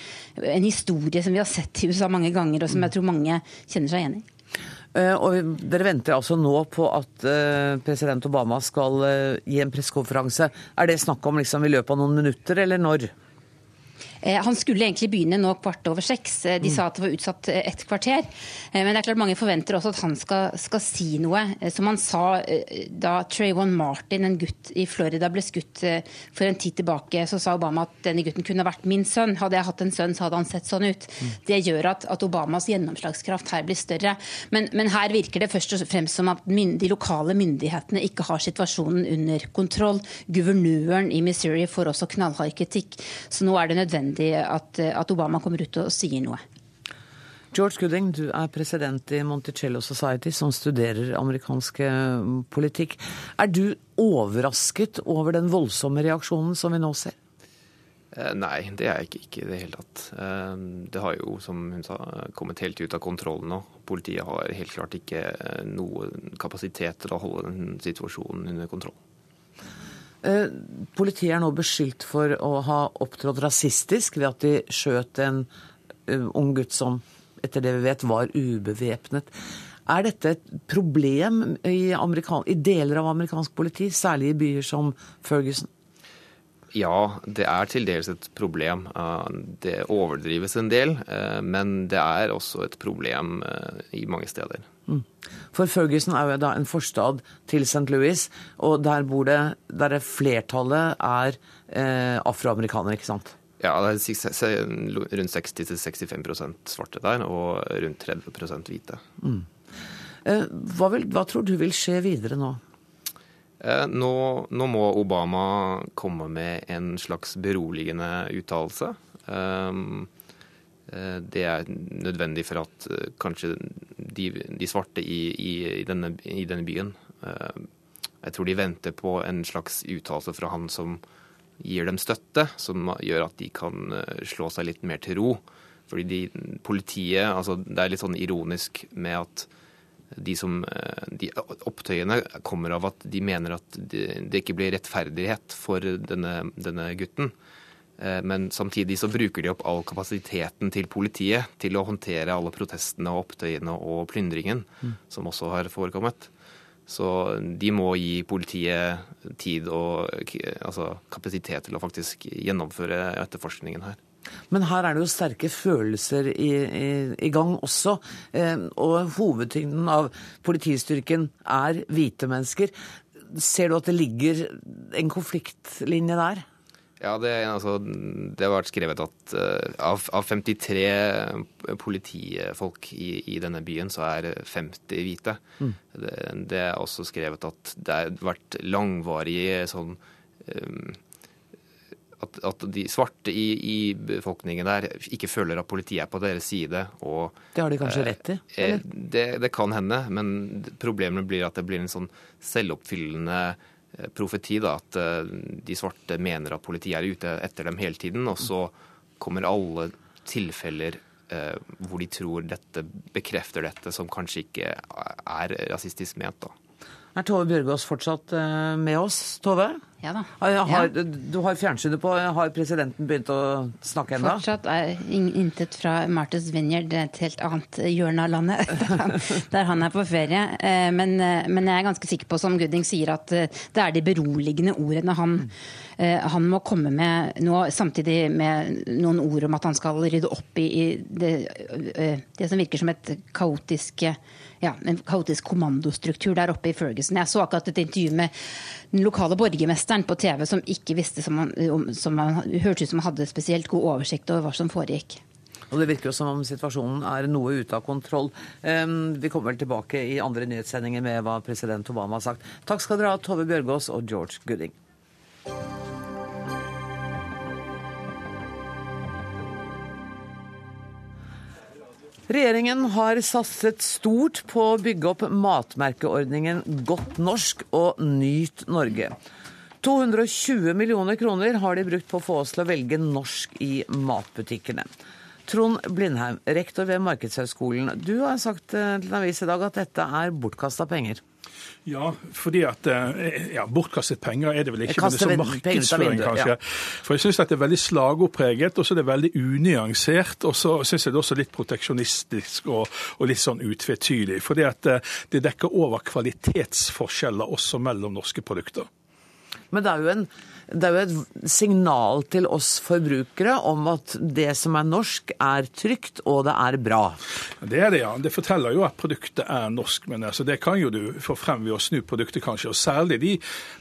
en historie som vi har sett i USA mange ganger, og som jeg tror mange kjenner seg igjen i. Eh, og dere venter altså nå på at eh, president Obama skal eh, gi en pressekonferanse. Er det snakk om liksom i løpet av noen minutter, eller når? Eh, han skulle egentlig begynne nå kvart over seks. Eh, de sa at det var utsatt eh, et kvarter. Men det er klart mange forventer også at han skal, skal si noe. Som han sa da Trayvon Martin, en gutt i Florida, ble skutt for en tid tilbake, så sa Obama at denne gutten kunne vært min sønn. Hadde jeg hatt en sønn, så hadde han sett sånn ut. Det gjør at, at Obamas gjennomslagskraft her blir større. Men, men, her virker det først og fremst som at de lokale myndighetene ikke har situasjonen under kontroll. Guvernøren i Missouri får også knallhard kritikk. Så nå er det nødvendig nødvendig at, at Obama kommer ut og sier noe. George Gooding, du er president i Monticello Society, som studerer amerikansk eh, politikk. Er du overrasket over den voldsomme reaksjonen som vi nå ser? Eh, nei, det er jeg ikke, ikke i det hele tatt. Eh, det har jo, som hun sa, kommet helt ut av kontroll nå. Politiet har helt klart ikke noe kapasitet til å holde den situasjonen under kontroll. Eh, politiet er nå beskyldt for å ha opptrådt rasistisk ved at de skjøt en eh, ung gutt som etter det vi vet var ubevæpnet. Er dette et problem i, i, deler av amerikansk politi, særlig i byer som Ferguson? Ja, det er til dels et problem. Eh, det overdrives en del, men det er også et problem i mange steder. Mm. For Ferguson er jo da en forstad til St. Louis, og der bor det der flertallet er eh, afroamerikanere, ikke sant? Ja, det er rundt 60-65% svarte der, og rundt 30 hvite. Mm. Eh, hva, vil, hva, tror du vil skje videre nå? Eh, nå, nå, må Obama komme med en slags beroligende uttalelse. Um, det er nødvendig for at kanskje de, de svarte i, i, i, denne, i, denne, byen Jeg tror de venter på en slags uttalelse fra han som gir dem støtte, som gjør at de kan slå seg litt mer til ro. Fordi de, politiet altså Det er litt sånn ironisk med at de, som, eh, de opptøyene kommer av at de mener at det, ikke blir rettferdighet for denne, denne, gutten. Eh, men samtidig så bruker de opp all kapasiteten til politiet til å håndtere alle protestene og opptøyene og plyndringen mm. som også har forekommet. Så de må gi politiet tid og altså, kapasitet til å faktisk gjennomføre etterforskningen her. Men her er det jo sterke følelser i, i, i gang også. Eh, og hovedtyngden av politistyrken er hvite mennesker. Ser du at det ligger en konfliktlinje der? Ja, det, altså, det, har vært skrevet at uh, av, av, 53 politifolk i, i, denne byen, så er 50 hvite. Mm. Det, det, er også skrevet at det har vært langvarige sånn um, at, at, de svarte i, i, befolkningen der ikke føler at politiet er på deres side. Og, det har de kanskje eh, rett i? Eh, det, det, kan hende, men problemet blir at det blir en sånn selvoppfyllende eh, profeti. Da, at eh, de svarte mener at politiet er ute etter dem hele tiden, og så kommer alle tilfeller eh, hvor de tror dette bekrefter dette, som kanskje ikke er rasistisk ment. da. Er Tove Bjørgaas fortsatt eh, med oss? Tove? Ja da. Har, du har fjernsynet på. Har presidenten begynt å snakke ennå? Fortsatt er intet fra Martha's Vineyard, et helt annet hjørne av landet, der han er på ferie. Eh, men, eh, men, jeg er ganske sikker på, som Gooding sier, at det er de beroligende ordene han, han må komme med nå, samtidig med noen ord om at han skal rydde opp i, i det, det som virker som et kaotisk ja, en kaotisk kommandostruktur der oppe i Ferguson. Jeg så akkurat et intervju med den lokale borgermesteren på TV som ikke visste som han, som han hørtes ut som han hadde spesielt god oversikt over hva som foregikk. Og Det virker jo som om situasjonen er noe ute av kontroll. Um, vi kommer vel tilbake i andre nyhetssendinger med hva president Obama har sagt. Takk skal dere ha, Tove Bjørgaas og George Gooding. Regjeringen har satset stort på å bygge opp matmerkeordningen Godt norsk og Nyt Norge. 220 millioner kroner har de brukt på å få oss til å velge norsk i matbutikkene. Trond Blindheim, rektor ved Markedshøgskolen. Du har sagt til en avis i dag at dette er bortkasta penger. Ja, fordi at eh, ja, Bortkastet penger er det vel ikke, men det er sånn markedsføring, kanskje. Ja. For jeg syns det er veldig slagordpreget, og så er det veldig unyansert. Og så syns jeg det er også litt proteksjonistisk og, og litt sånn utvetydig. Fordi at eh, det dekker over kvalitetsforskjeller også mellom norske produkter. Men det er jo en det er jo et signal til oss forbrukere om at det som er norsk, er trygt og det er bra. Det er det, ja. Det forteller jo at produktet er norsk. Men altså, det kan jo du få frem ved å snu produktet, kanskje. Og særlig de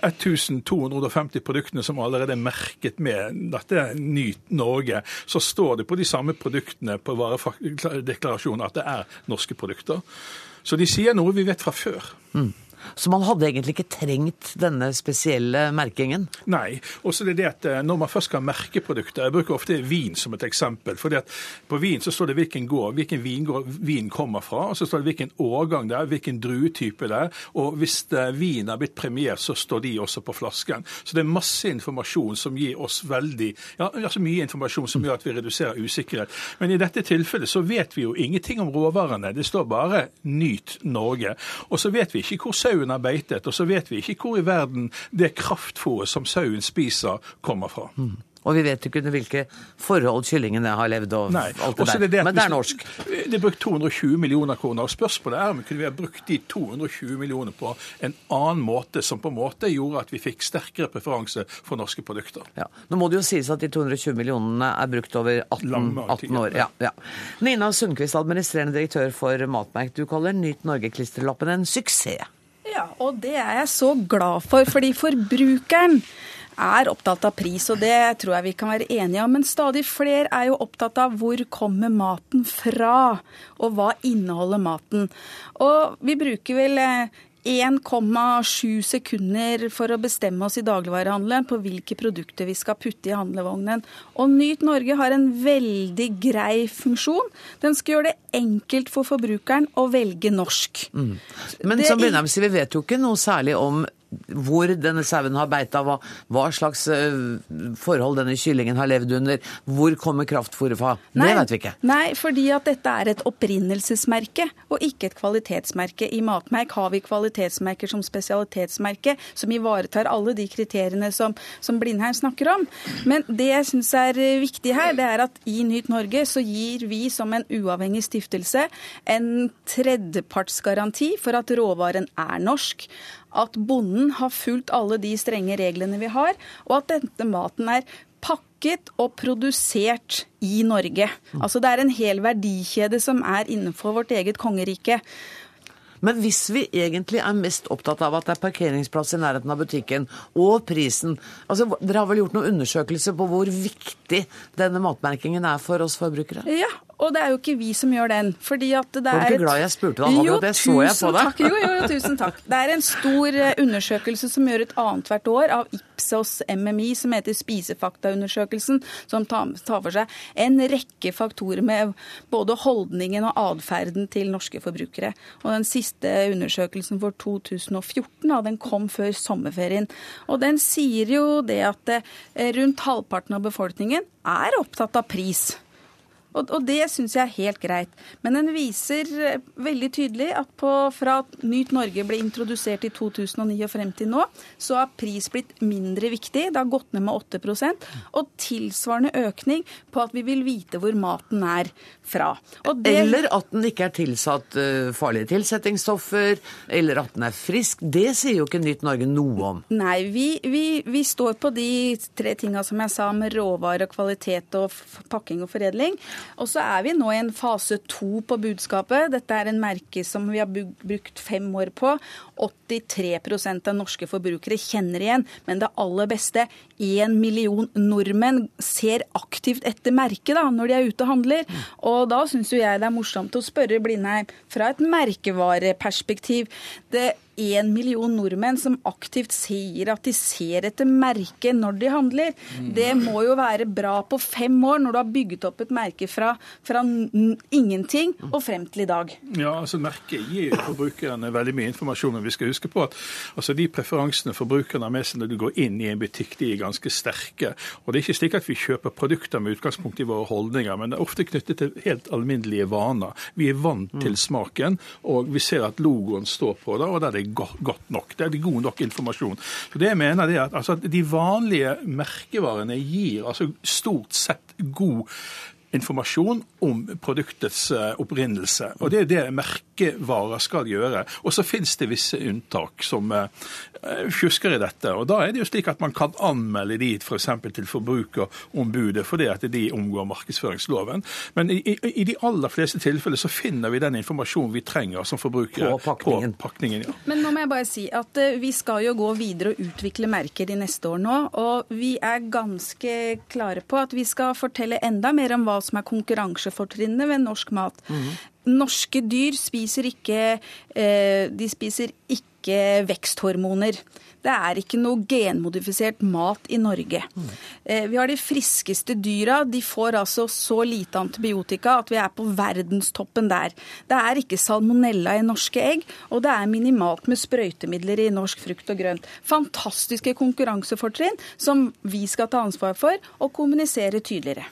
1250 produktene som allerede er merket med dette er Nyt Norge, så står det på de samme produktene på varedeklarasjonen at det er norske produkter. Så de sier noe vi vet fra før. Mm. Så man hadde egentlig ikke trengt denne spesielle merkingen? Nei. Og så er det det at eh, når man først skal merke produkter Jeg bruker ofte vin som et eksempel. fordi at På vin så står det hvilken gård, hvilken vingård vin kommer fra. og Så står det hvilken årgang det er, hvilken druetype det er. Og hvis eh, vin er blitt premiert, så står de også på flasken. Så det er masse informasjon som gir oss veldig ja, altså mye informasjon som gjør at vi reduserer usikkerhet. Men i dette tilfellet så vet vi jo ingenting om råvarene. Det står bare 'Nyt Norge'. Og så vet vi ikke hvor sauen har beitet, og så vet vi ikke hvor i verden det kraftfôret som sauen spiser, kommer fra. Mm. Og vi vet ikke under hvilke forhold kyllingene har levd og Nei. alt det der. Det Men det er norsk. Det er brukt 220 millioner kroner. og Spørsmålet er om vi kunne ha brukt de 220 millionene på en annen måte, som på en måte gjorde at vi fikk sterkere preferanse for norske produkter. Ja. Nå må det jo sies at de 220 millionene er brukt over 18, 18 år. Ja, ja. Nina Sundquist, administrerende direktør for Matmerk. Du kaller Nyt Norge-klisterlappen en suksess. Ja, og det er jeg så glad for, fordi forbrukeren er opptatt av pris, og det tror jeg vi kan være enige om. Men stadig flere er jo opptatt av hvor kommer maten fra, og hva inneholder maten. Og vi bruker vel eh, 1,7 sekunder for å bestemme oss i dagligvarehandelen på hvilke produkter vi skal putte i handlevognen. Og Nyt Norge har en veldig grei funksjon. Den skal gjøre det enkelt for forbrukeren å velge norsk. Mm. Men Det som Blindheim sier, vi vet jo ikke noe særlig om hvor denne sauen har beita, hva, hva slags eh, forhold denne kyllingen har levd under, hvor kommer kraftfôret fra. Det vet vi ikke. Nei, fordi at dette er et opprinnelsesmerke og ikke et kvalitetsmerke. I Matmerk har vi kvalitetsmerker som spesialitetsmerke, som ivaretar alle de kriteriene som, som Blindheim snakker om. Men det jeg syns er eh, viktig her, det er at i Nyt Norge så gir vi som en uavhengig stiftelse en tredjepartsgaranti for at råvaren er norsk. At bonden har fulgt alle de strenge reglene vi har, og at denne maten er pakket og produsert i Norge. Altså Det er en hel verdikjede som er innenfor vårt eget kongerike. Men hvis vi egentlig er mest opptatt av at det er parkeringsplass i nærheten av butikken, og prisen altså Dere har vel gjort noen undersøkelser på hvor viktig denne matmerkingen er for oss forbrukere? Ja, og det er jo ikke vi som gjør den. fordi at det er... Var du ikke glad jeg spurte deg om akkurat det? Så jeg på deg. Takk. Jo, jo, jo, tusen takk. Det er en stor eh, undersøkelse som gjør et annethvert år av Ipsos MMI, som heter Spisefaktaundersøkelsen, som tar tar for seg en rekke faktorer med både holdningen og atferden til norske forbrukere. Og Den siste undersøkelsen for 2014 da, den kom før sommerferien. Og Den sier jo det at eh, rundt halvparten av befolkningen er opptatt av pris. Og, og det syns jeg er helt greit. Men den viser eh, veldig tydelig at på, fra at Nyt Norge ble introdusert i 2009 og frem til nå, så har pris blitt mindre viktig. Det har gått ned med 8% Og tilsvarende økning på at vi vil vite hvor maten er fra. Det- Eller at den ikke er tilsatt eh, farlige tilsettingsstoffer, eller at den er frisk. Det sier jo ikke Nytt Norge noe om. Nei, vi, vi, vi står på de tre tinga som jeg sa, med råvarer og kvalitet og pakking og foredling. Og så er vi nå i en fase to på budskapet. Dette er en merke som vi har brukt fem år på. 83% av norske forbrukere kjenner igjen. Men det aller beste, én million nordmenn ser aktivt etter merket da, når de er ute og handler. Og da syns jo jeg det er morsomt å spørre Blindheim fra et merkevareperspektiv. Det én million nordmenn som aktivt sier at de ser etter merket når de handler. Det må jo være bra på fem år, når du har bygget opp et merke fra, fra ingenting og frem til i dag. Ja, altså Merket gir jo forbrukerne veldig mye informasjon. og Vi skal huske på at altså, de preferansene forbrukerne har med seg når du går inn i en butikk, de er ganske sterke. Og Det er ikke slik at vi kjøper produkter med utgangspunkt i våre holdninger, men det er ofte knyttet til helt alminnelige vaner. Vi er vant til smaken, og vi ser at logoen står på det, og der er det godt nok. Det er god nok informasjon. Så det jeg mener er at altså, De vanlige merkevarene gir altså stort sett god informasjon om produktets eh, opprinnelse. Og Det er det merkevarer skal gjøre. Og så finnes det visse unntak som fjusker i dette. Og Da er det jo slik at man kan anmelde de f.eks. For til Forbrukerombudet fordi at de omgår markedsføringsloven. Men i, i, i de aller fleste tilfeller så finner vi den informasjonen vi trenger som forbrukere På pakningen. På pakningen ja. Men nå må jeg bare si at eh, vi skal jo gå videre og utvikle merker de neste år nå. Og vi er ganske klare på at vi skal fortelle enda mer om hva som er konkurransefortrinnet ved norsk mat. Norske dyr spiser ikke eh, De spiser ikke veksthormoner. Det er ikke noe genmodifisert mat i Norge. Eh, Vi har de friskeste dyra. De får altså så lite antibiotika at vi er på verdenstoppen der. Det er ikke salmonella i norske egg, og det er minimalt med sprøytemidler i norsk frukt og grønt. Fantastiske konkurransefortrinn som vi skal ta ansvar for og kommunisere tydeligere.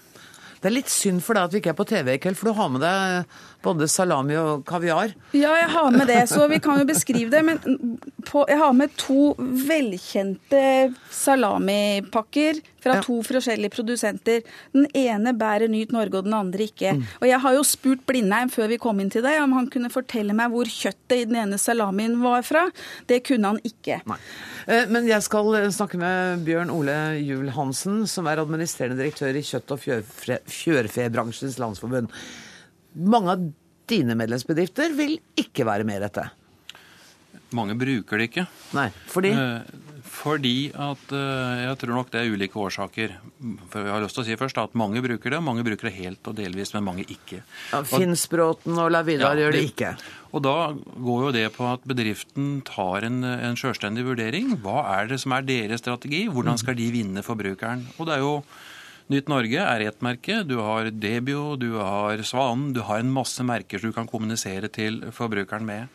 Det er litt synd for deg at vi ikke er på TV i kveld, for du har med deg både salami og kaviar. Ja, jeg har med det, så vi kan jo beskrive det. Men på, jeg har med to velkjente salamipakker fra to forskjellige produsenter. Den ene bærer Nyt Norge, og den andre ikke. Og jeg har jo spurt Blindheim før vi kom inn til deg, om han kunne fortelle meg hvor kjøttet i den ene salamien var fra. Det kunne han ikke. Nei. Eh, Men jeg skal eh, snakke med Bjørn Ole Juel Hansen, som er administrerende direktør i Kjøtt- og fjørfe, fjørfebransjens landsforbund. Mange av dine medlemsbedrifter vil ikke være med i dette. Mange bruker det ikke. Nei, fordi Eh, Fordi at eh, jeg tror nok det er ulike årsaker. For jeg har lyst til å si først at Mange bruker det, mange bruker det helt og delvis, men mange ikke. Ja, Finnsbråten og Lavidar Ja, gjør det ikke. Og da går jo det på at bedriften tar en, en selvstendig vurdering. Hva er det som er deres strategi? Hvordan skal de vinne forbrukeren? Og det er jo Nytt Norge er ett merke. Du har Debio, du har Svanen. Du har en masse merker som du kan kommunisere til forbrukeren med.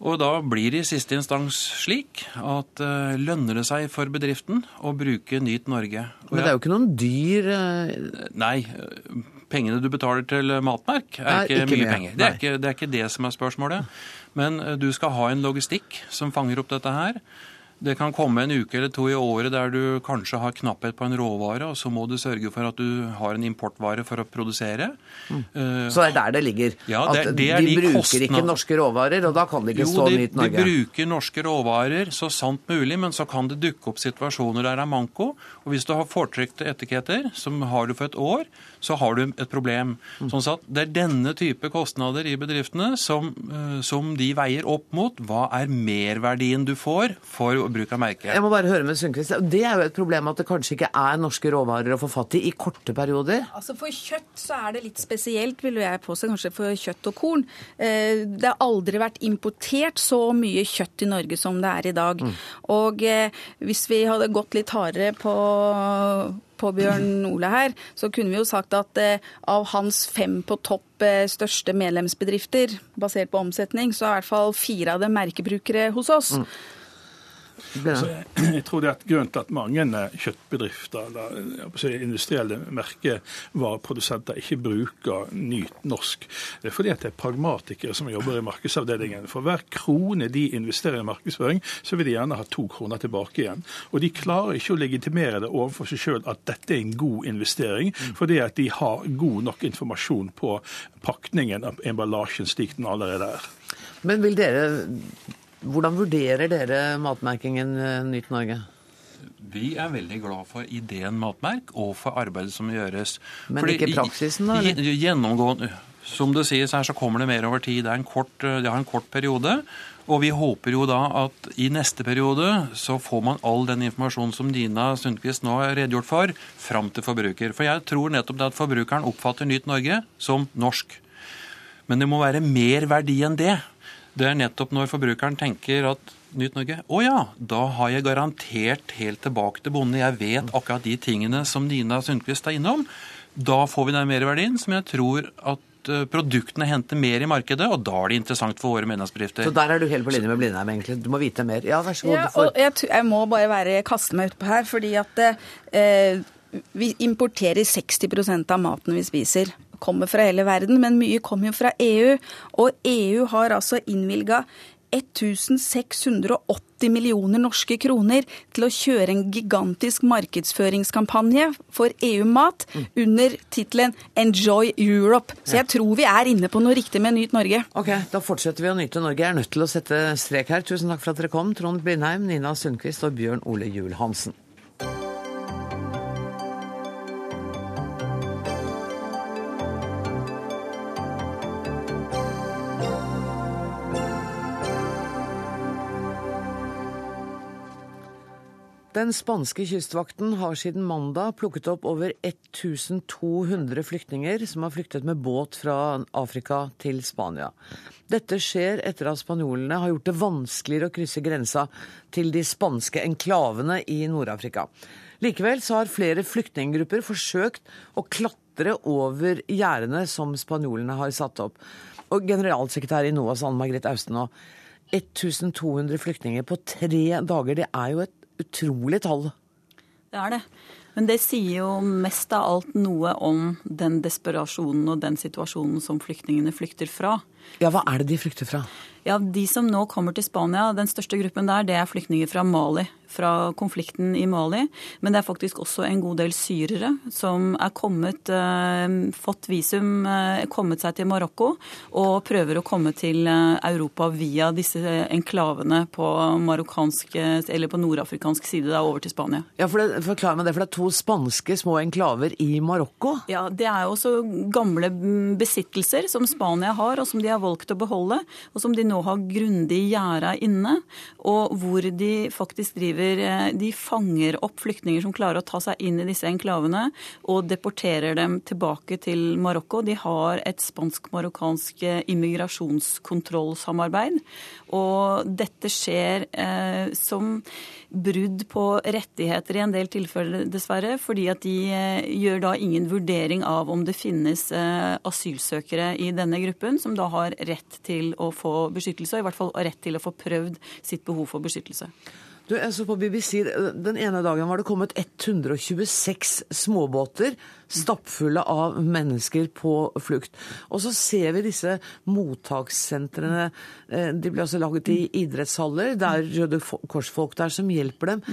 Og da blir det i siste instans slik at uh, lønner det seg for bedriften å bruke Nyt Norge. Og Men det er jo ikke noen dyr uh... Nei. Pengene du betaler til matmerk, er ikke, ikke mye mye, penger. Det er, ikke, det er ikke det som er spørsmålet. Men eh, du skal ha en logistikk som fanger opp dette her. Det kan komme en uke eller to i året der du kanskje har knapphet på en råvare, og så må du sørge for at du har en importvare for å produsere. Mm. Så det er der det ligger. Ja, det- at det er de de bruker kostnad- ikke norske råvarer, og da kan det ikke jo, stå de, Jo, de bruker norske råvarer så sant mulig, men så kan det dukke opp situasjoner der det er manko. Og hvis du har fortrykte etiketter, som har du for et år, så har du et problem. Sånn at Det er denne type kostnader i bedriftene som, eh, som de veier opp mot. Hva er merverdien du får for bruk av merket? Jeg må bare høre med Sundquist. Det er jo et problem at det kanskje ikke er norske råvarer å få fatt i i korte perioder. Altså For kjøtt så er det litt spesielt, vil jeg påstå, kanskje for kjøtt og korn. Eh, Det har aldri vært importert så mye kjøtt i Norge som det er i dag. Og eh, hvis vi hadde gått litt hardere på på Bjørn Ole her, så kunne vi jo sagt at eh, av hans fem på topp eh, største medlemsbedrifter, basert på omsetning, så er i hvert fall fire av dem merkebrukere hos oss. Så jeg, jeg tror det er et grunn til at mange eh, kjøttbedrifter eller industrielle merkevareprodusenter ikke bruker Nyt norsk. Det er fordi at det er pragmatikere som jobber i markedsavdelingen. For hver krone de investerer i markedsføring, så vil de gjerne ha to kroner tilbake igjen. Og de klarer ikke å legitimere det overfor seg sjøl at dette er en god investering, fordi at de har god nok informasjon på pakningen av emballasjen slik den allerede er. Men vil dere Hvordan vurderer dere matmerkingen Nytt Norge? Vi er veldig glad for ideen matmerk og for arbeidet som gjøres. Men ikke praksisen, da, Gjennomgående, som det sies her, så kommer det mer over tid. Det, er en kort, det har en kort periode. Og vi håper jo da at i neste periode så får man all den informasjonen som Dina Sundquist nå har redegjort for, fram til forbruker. For jeg tror nettopp det at forbrukeren oppfatter Nytt Norge som norsk. Men det må være mer verdi enn det. Det er nettopp når forbrukeren tenker at Nytt Norge Å ja, da har jeg garantert helt tilbake til bonde. Jeg vet akkurat de tingene som Nina Sundquist er innom. Da får vi den merverdien som jeg tror at eh, produktene henter mer i markedet, og da er det interessant for våre medlemsbedrifter. Så der er du helt på linje med Blindheim, egentlig. Du må vite mer. Ja, vær så god. Ja, og jeg, jeg må bare være, kaste meg utpå her, fordi at eh, vi importerer 60% av maten vi spiser. Kommer fra hele verden, men mye kommer jo fra EU. Og EU har altså innvilga 1680 millioner norske kroner til å kjøre en gigantisk markedsføringskampanje for EU-mat under tittelen 'Enjoy Europe'. Så jeg tror vi er inne på noe riktig med Nyt Norge. Ok, Da fortsetter vi å nyte Norge. Jeg er nødt til å sette strek her. Tusen takk for at dere kom, Trond Blindheim, Nina Sundquist og Bjørn Ole Juel Hansen. Den spanske kystvakten har siden mandag plukket opp over 1200 flyktninger som har flyktet med båt fra Afrika til Spania. Dette skjer etter at spanjolene har gjort det vanskeligere å krysse grensa til de spanske enklavene i Nord-Afrika. Likevel så har flere flyktninggrupper forsøkt å klatre over gjerdene som spanjolene har satt opp. Og generalsekretær i NOAS, Anne Margrethe Austenaa, 1200 flyktninger på tre dager, det er jo et utrolig tall. Det er det. Men det sier jo mest av alt noe om den desperasjonen og den situasjonen som flyktningene flykter fra. Ja, hva er det de flykter fra? Ja, De som nå kommer til Spania, den største gruppen der, det er flyktninger fra Mali. Fra konflikten i Mali. Men det er faktisk også en god del syrere som er kommet, eh, fått visum, eh, kommet seg til Marokko og prøver å komme til eh, Europa via disse enklavene på på nordafrikansk side, da, over til Spania. Ja, for det, Forklar meg det, for det er to spanske små enklaver i Marokko? Ja, det er jo også gamle besittelser som Spania har, og som de har valgt å beholde. Og som de nå har grundig gjerda inne. Og hvor de faktisk driver eh, De fanger opp flyktninger som klarer å ta seg inn i disse enklavene, og deporterer dem tilbake til Marokko. De har et spansk-marokkansk eh, immigrasjonskontrollsamarbeid. Og dette skjer eh, som brudd på rettigheter i en del tilfeller, dessverre. Fordi at de eh, gjør da ingen vurdering av om det finnes eh, asylsøkere i denne gruppen som da har rett til å få beskyttelse, og i hvert fall rett til å få prøvd sitt behov for beskyttelse. Du, jeg så på BBC, Den ene dagen var det kommet 126 småbåter stappfulle av mennesker på flukt. Og så ser vi disse mottakssentrene. Eh, de blir altså laget i idrettshaller. Det er Røde Kors-folk der som hjelper dem.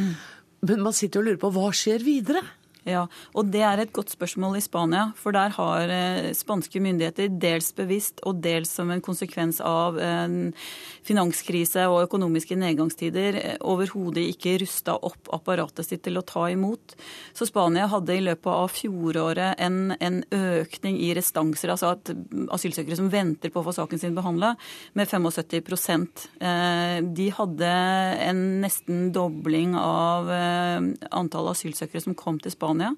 Men man sitter og lurer på hva skjer videre? Ja, og Det er et godt spørsmål i Spania. For der har eh, spanske myndigheter dels bevisst og dels som en konsekvens av finanskrise og økonomiske nedgangstider eh, overhodet ikke rusta opp apparatet sitt til å ta imot. Så Spania hadde i løpet av fjoråret en, en økning i restanser, altså at asylsøkere som venter på å få saken sin behandla, med 75 eh, De hadde en nesten dobling av eh, antall asylsøkere som kom til Spania Spania.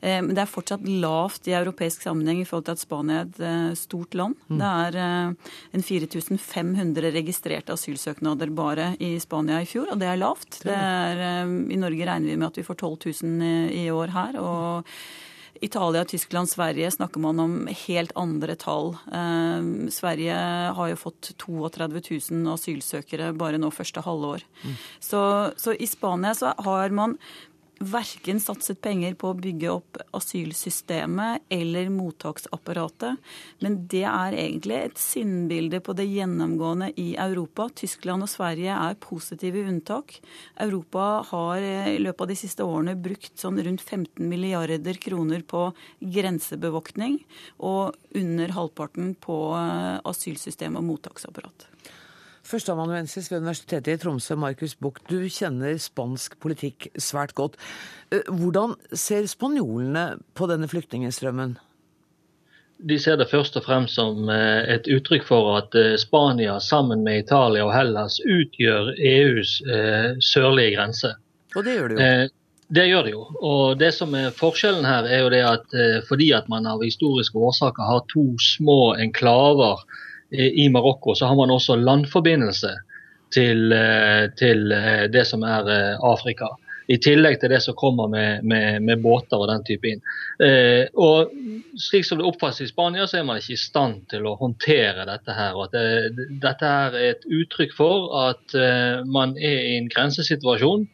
Eh, men det er fortsatt lavt i europeisk sammenheng i forhold til at Spania er et eh, stort land. Mm. Det er eh, en 4500 registrerte asylsøknader bare i Spania i fjor, og det er lavt. Det er, I Norge regner vi med at vi får 12 000 i år her. og Italia, Tyskland, Sverige snakker man om helt andre tall. Eh, Sverige har jo fått 32 000 asylsøkere bare nå første halvår. Mm. Så, så, i Spania så har man verken satset penger på å bygge opp asylsystemet eller mottaksapparatet. Men det er egentlig et sinnbilde på det gjennomgående i Europa. Tyskland og Sverige er positive unntak. Europa har i løpet av de siste årene brukt sånn rundt 15 milliarder kroner på grensebevoktning, og under halvparten på eh, asylsystem og mottaksapparat. Førsteamanuensis ved Universitetet i Tromsø, Markus Buch, du kjenner spansk politikk svært godt. Eh, hvordan ser spanjolene på denne flyktningstrømmen? De ser det først og fremst som eh, et uttrykk for at eh, Spania sammen med Italia og Hellas utgjør EUs sørlige grense. Og det gjør det jo. Det gjør det jo. Og det som er Forskjellen her er jo det at fordi at man av historiske årsaker har to små enklaver i Marokko så har man også landforbindelse til, eh, til eh, det som er eh, Afrika. I tillegg til det som kommer med, med, med båter og den type inn. Eh, og Slik som det oppfattes i Spania, så er man ikke i stand til å håndtere dette. her, og at det, Dette er et uttrykk for at eh, man er i en grensesituasjon,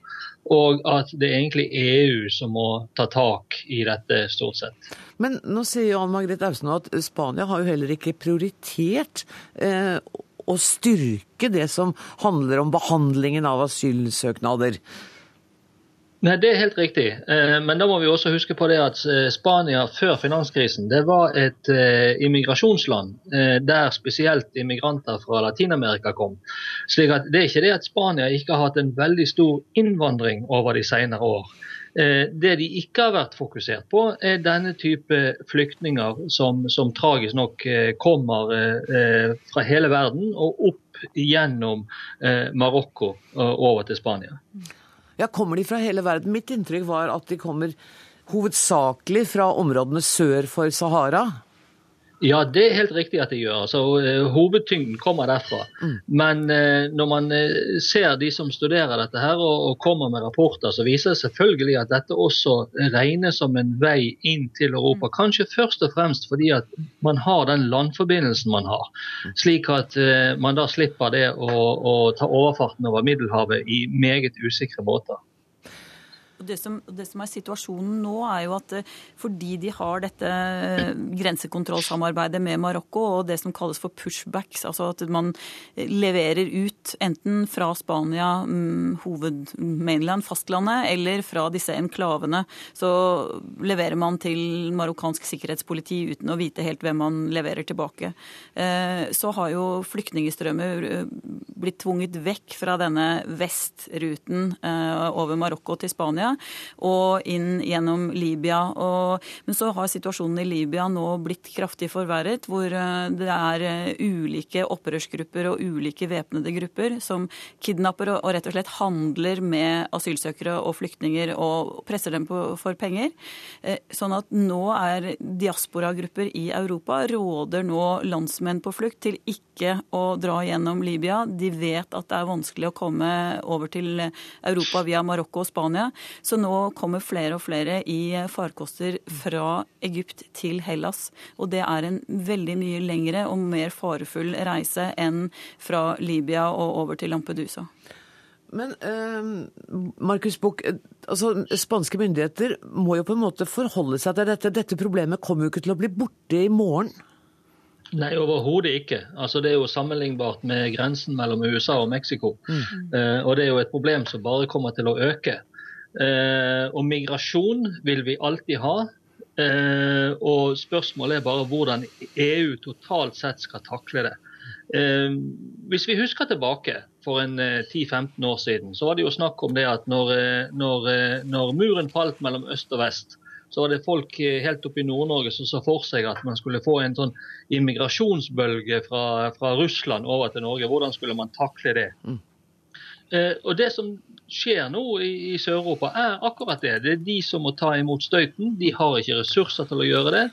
og at det er egentlig EU som må ta tak i dette, stort sett. Men nå sier Ann Margrethe Austen at Spania har jo heller ikke prioritert eh, å styrke det som handler om behandlingen av asylsøknader. Nei, Det er helt riktig. Eh, men da må vi også huske på det at eh, Spania før finanskrisen det var et eh, immigrasjonsland der spesielt immigranter fra Latin-Amerika kom. Slik at Det er ikke det at Spania ikke har hatt en veldig stor innvandring over de senere år. Det de ikke har vært fokusert på, er denne type flyktninger som, som tragisk nok kommer fra hele verden og opp gjennom Marokko og over til Spania. Ja, Kommer de fra hele verden? Mitt inntrykk var at de kommer hovedsakelig fra områdene sør for Sahara. Ja, det er helt riktig at de gjør. Så uh, Hovedtyngden kommer derfra. Mm. Men uh, når man uh, ser de som studerer dette her og, og, kommer med rapporter, så viser det selvfølgelig at dette også regnes som en vei inn til Europa. Mm. Kanskje først og fremst fordi at man har den landforbindelsen man har. Mm. Slik at man da slipper det å, å ta overfarten over Middelhavet i meget usikre båter. Det som, det som, er situasjonen nå, er jo at eh, fordi de har dette eh, grensekontrollsamarbeidet med Marokko og det som kalles for pushbacks, altså at man leverer ut enten fra Spania, mm, hovedmainland, fastlandet, eller fra disse enklavene, så leverer man til marokkansk sikkerhetspoliti uten å vite helt hvem man leverer tilbake. Eh, så har jo flyktningstrømmer blitt tvunget vekk fra denne vestruten over Marokko til Spania Og inn gjennom Libya. Og, men så har situasjonen i Libya nå blitt kraftig forverret, hvor det er ulike opprørsgrupper og ulike væpnede grupper som kidnapper og, og rett og slett handler med asylsøkere og flyktninger og presser dem på, for penger. Sånn at nå er diasporagrupper i Europa råder nå landsmenn på flukt til ikke å dra gjennom Libya. De vet at det er vanskelig å komme over til Europa via Marokko og Spania. Så nå kommer flere og flere i farkoster fra Egypt til Hellas. Og det er en veldig mye lengre og mer farefull reise enn fra Libya og over til Lampedusa. Men eh, Markus Buch, altså, spanske myndigheter må jo på en måte forholde seg til dette. Dette problemet kommer jo ikke til å bli borte i morgen. Nei, overhodet ikke. Altså, det er jo sammenlignbart med grensen mellom USA og Mexico. Mm. Eh, og det er jo et problem som bare kommer til å øke. Eh, og migrasjon vil vi alltid ha. Eh, og spørsmålet er bare hvordan EU totalt sett skal takle det. Eh, hvis vi husker tilbake for en 10-15 eh, år siden, så var det jo snakk om det at når, når, når muren falt mellom øst og vest, så var det folk helt oppe i Nord-Norge som så for seg at man skulle få en sånn immigrasjonsbølge fra, fra Russland over til Norge. Hvordan skulle man takle det? Mm. Eh, og Det som skjer nå i, i Sør-Europa, er akkurat det. Det er de som må ta imot støyten. De har ikke ressurser til å gjøre det.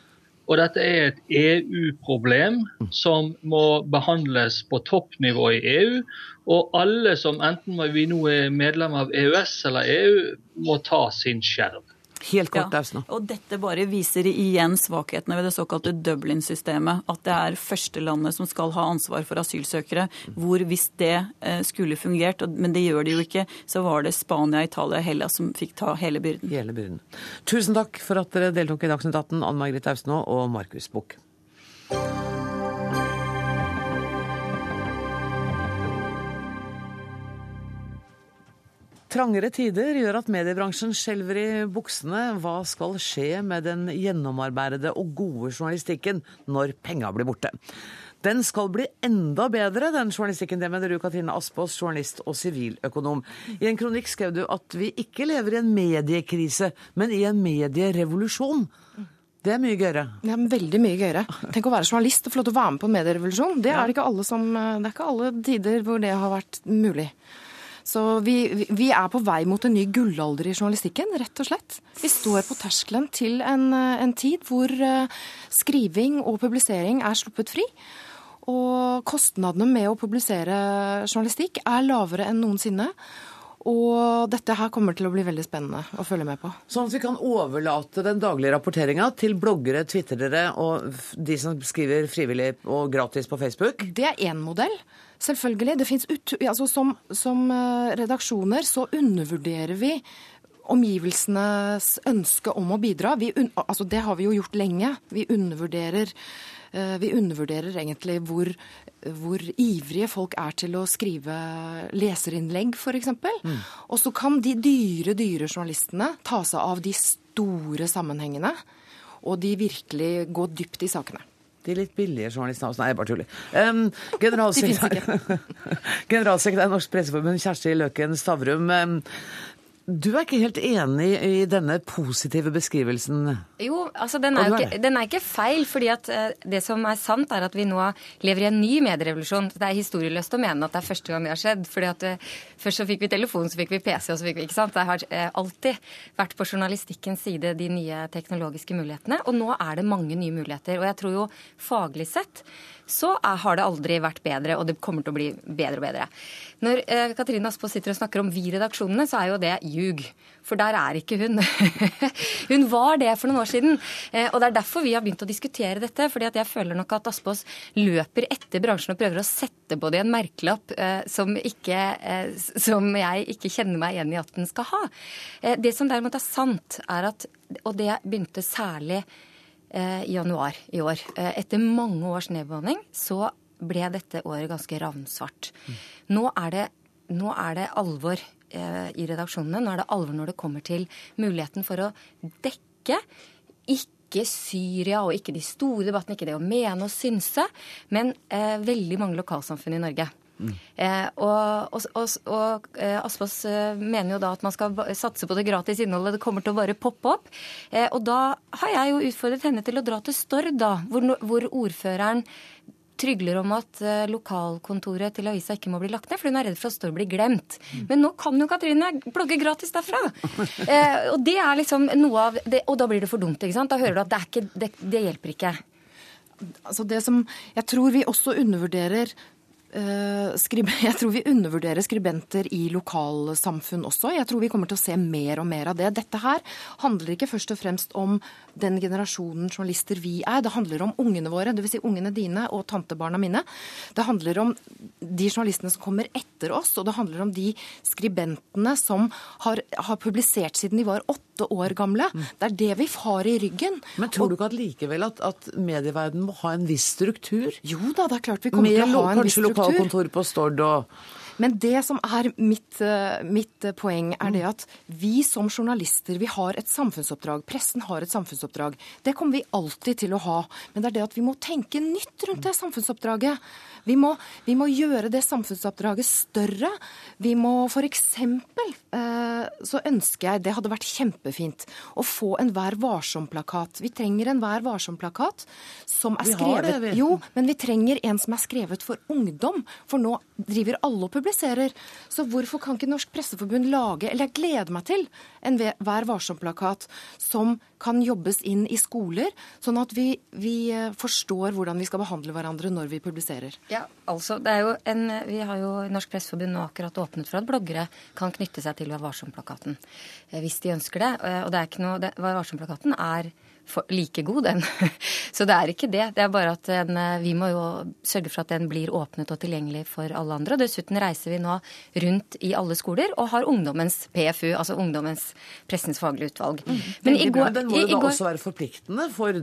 Og dette er et EU-problem som må behandles på toppnivå i EU. Og alle som enten vi nå er medlem av EØS eller EU, må ta sin skjerv. Helt kort, ja. Og dette bare viser igjen svakhetene ved det såkalte Dublin-systemet. At det er førstelandet som skal ha ansvar for asylsøkere. Hvor hvis det eh, skulle fungert, men det gjør det jo ikke, så var det Spania, Italia og Hellas som fikk ta hele byrden. Hele byrden. Tusen takk for at dere deltok i Dagsnytt 18, Anne Margrethe Austnå og Markus Buch. Trangere tider gjør at mediebransjen skjelver i buksene. Hva skal skje med den gjennomarbeidede og gode journalistikken når penga blir borte? Den skal bli enda bedre, den journalistikken. Det mener du, Katrine Aspås, journalist og siviløkonom. I en kronikk skrev du at vi ikke lever i en mediekrise, men i en medierevolusjon. Det er mye gøyere. Det er veldig mye gøyere. Tenk å være journalist og få lov til å være med på en medierevolusjon. Det er, det ikke alle som, det er ikke alle tider hvor det har vært mulig. Så vi, vi, er på vei mot en ny gullalder i journalistikken, rett og slett. Vi står på terskelen til en, en tid hvor eh, skriving og publisering er sluppet fri. Og kostnadene med å publisere journalistikk er lavere enn noensinne. Og dette her kommer til å bli veldig spennende å følge med på. Sånn at vi kan overlate den daglige rapporteringa til bloggere, twitrere og de som skriver frivillig og gratis på Facebook? Det er én modell. Selvfølgelig. Det ut, altså som, som eh, redaksjoner så undervurderer vi omgivelsenes ønske om å bidra. Vi, altså det har vi jo gjort lenge. Vi undervurderer, eh, vi undervurderer egentlig hvor, hvor, ivrige folk er til å skrive leserinnlegg, f.eks. Mm. Og så kan de dyre, dyre journalistene ta seg av de store sammenhengene, og de virkelig gå dypt i sakene de litt billige journalistene Nei, bare tuller. Um, generalsekretær, generalsekretær i Norsk Presseforbund, Kjersti Løken Stavrum. Um, du er ikke helt enig i denne positive beskrivelsen? Jo, altså den er, ikke, den er ikke, feil. fordi at eh, det som er sant, er at vi nå lever i en ny medierevolusjon. Det er historieløst å mene at det er første gang det har skjedd. fordi at eh, Først så fikk vi telefon, så fikk vi PC, og så fikk vi ikke sant. Det har eh, alltid vært på journalistikkens side de nye teknologiske mulighetene. Og nå er det mange nye muligheter. Og jeg tror jo faglig sett så har det aldri vært bedre, og det kommer til å bli bedre og bedre. Når Katrine Aspaas sitter og snakker om vi-redaksjonene, så er jo det ljug. For der er ikke hun. hun var det for noen år siden. Eh, og det er derfor vi har begynt å diskutere dette. fordi jeg føler nok at Aspaas løper etter bransjen og prøver å sette på det en merkelapp eh, som, ikke, eh, som jeg ikke kjenner meg igjen i at den skal ha. Det som derimot er sant, er at, og det begynte særlig i januar i år. Etter mange års nedbemanning så ble dette året ganske ravnsvart. Mm. Nå, er det, nå er det alvor i redaksjonene. Nå er det alvor når det kommer til muligheten for å dekke ikke Syria og ikke de store debattene, ikke det å mene og synse, men eh, veldig mange lokalsamfunn i Norge. Eh, og, og, og, og eh, Aspaas eh, mener jo da at man skal satse på det gratis innholdet. Det kommer til å bare poppe opp. Eh, og da har jeg jo utfordret henne til å dra til Stord, da, hvor, hvor ordføreren trygler om at eh, lokalkontoret til avisa ikke må bli lagt ned, fordi hun er redd for at Stord blir glemt. Men nå kan jo Katrine blogge gratis derfra! Eh, og det er liksom noe av det, Og da blir det for dumt, ikke sant? Da hører du at det, er ikke, det, det hjelper ikke. Altså det som Jeg tror vi også undervurderer jeg tror vi undervurderer skribenter i lokalsamfunn også. Jeg tror vi kommer til å se mer og mer av det. Dette her handler ikke først og fremst om den generasjonen journalister vi er. Det handler om ungene våre, dvs. Si ungene dine og tantebarna mine. Det handler om de journalistene som kommer etter oss, og det handler om de skribentene som har, har publisert siden de var åtte år gamle. Det er det vi har i ryggen. Men tror du ikke at likevel at, at medieverdenen må ha en viss struktur? Jo da, det er klart vi kommer Med til å ha en viss kanskje struktur. lokalkontor på Stord og Men det som er mitt, eh, mitt eh, poeng, er det at vi som journalister vi har et samfunnsoppdrag. Pressen har et samfunnsoppdrag. Det kommer vi alltid til å ha. Men det er det at vi må tenke nytt rundt det samfunnsoppdraget. Vi må, vi må gjøre det samfunnsoppdraget større. Vi må f.eks. Eh, så ønsker jeg, det hadde vært kjempefint, å få en Vær varsom-plakat. Vi trenger en Vær varsom-plakat som er skrevet det. Jo, men vi trenger en som er skrevet for ungdom. For nå driver alle og publiserer. Så hvorfor kan ikke Norsk Presseforbund lage, eller jeg gleder meg til, en Vær varsom-plakat som kan jobbes inn i skoler, sånn at vi, vi eh, forstår hvordan vi skal behandle hverandre når vi publiserer. Ja, altså, det er jo en, Vi har jo Norsk Presseforbund nå akkurat åpnet for at bloggere kan knytte seg til Vær varsom-plakaten. eh, Hvis de ønsker det. Og det er ikke noe, det, Vær varsom-plakaten er like god, den. Så det er ikke det. Det er bare at den, eh, vi må jo sørge for at den blir åpnet og tilgjengelig for alle andre. Og dessuten reiser vi nå rundt i alle skoler og har ungdommens PFU, altså ungdommens Pressens faglige utvalg. Men i går, Mm. den må jo i da går- også være forpliktende for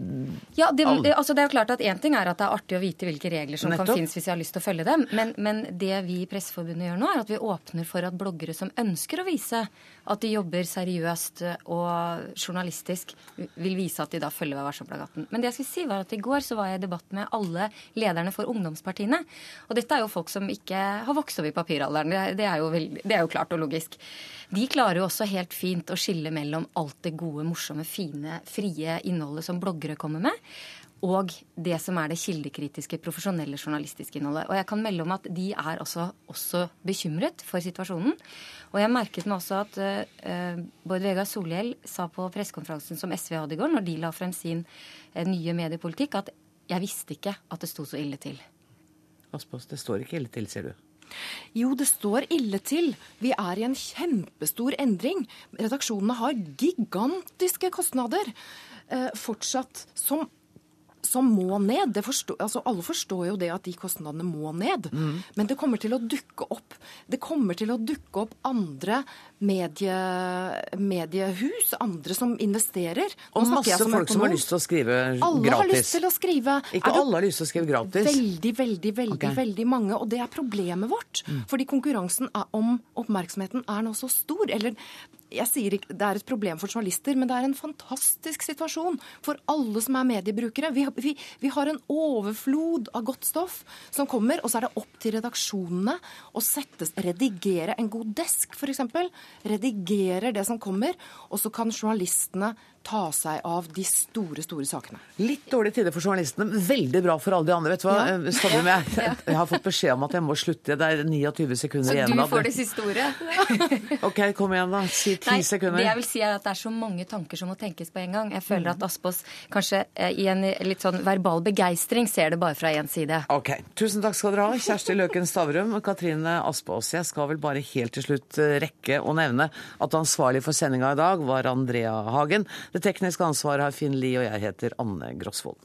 ja, det, alle. altså det er jo klart at Én ting er at det er artig å vite hvilke regler som kan finnes hvis vi har lyst til å følge dem, men, men det vi i Presseforbundet gjør nå, er at vi åpner for at bloggere som ønsker å vise at de jobber seriøst og journalistisk, vil vise at de da følger Vær varsom-plakaten. Men det jeg skulle si var at i går så var jeg i debatt med alle lederne for ungdomspartiene. Og dette er jo folk som ikke har vokst opp i papiralderen. Det, er, jo veldig, det er jo klart og logisk. De klarer jo også helt fint å skille mellom alt det gode, morsomme, fine, frie innholdet som bloggere kommer med, og det som er det kildekritiske, profesjonelle journalistiske innholdet. Og jeg kan melde om at de er også, også bekymret for situasjonen. Og jeg merket meg også at uh, Bård Vegar Solhjell sa på pressekonferansen som SV hadde i går, når de la frem sin uh, nye mediepolitikk, at jeg visste ikke at det sto så ille til. Aspaas, det står ikke ille til, sier du. Jo, det står ille til. Vi er i en kjempestor endring. Redaksjonene har gigantiske kostnader eh, fortsatt, som, som må ned. Det forstå, altså, alle forstår jo det at de kostnadene må ned. Mm. Men det kommer til å dukke opp Det kommer til å dukke opp andre medie, mediehus, andre som investerer. Nå Og masse som folk som har lyst til å skrive Alle gratis. har lyst til å skrive. Ikke alle har lyst til å skrive gratis. Veldig, veldig, veldig okay. veldig mange. Og det er problemet vårt. Mm. Fordi konkurransen om oppmerksomheten er nå så stor. Eller jeg sier ikke det er et problem for journalister, men det er en fantastisk situasjon for alle som er mediebrukere. Vi, vi, vi har en overflod av godt stoff som kommer, og så er det opp til redaksjonene å sette, redigere en god desk, f.eks. Redigerer det som kommer, og så kan journalistene ta seg av de store, store sakene. Litt dårlige tider for journalistene, men veldig bra for alle de andre. Vet du hva, Ja. Eh, jeg, jeg har fått beskjed om at jeg må slutte. Det er 29 sekunder Så igjen. du av får det siste ordet. OK, kom igjen, da. Si ti Nei, sekunder. Det jeg vil si er at det er så mange tanker som må tenkes på en gang. Jeg føler at Aspås kanskje eh, i en litt sånn verbal begeistring ser det bare fra én side. Ok, Tusen takk skal dere ha, Kjersti Løken Stavrum og Katrine Aspås. Jeg skal vel bare helt til slutt eh, rekke å nevne at ansvarlig for sendinga i dag var Andrea Hagen. Det tekniske ansvaret har Finn Lie, og jeg heter Anne Grosvold.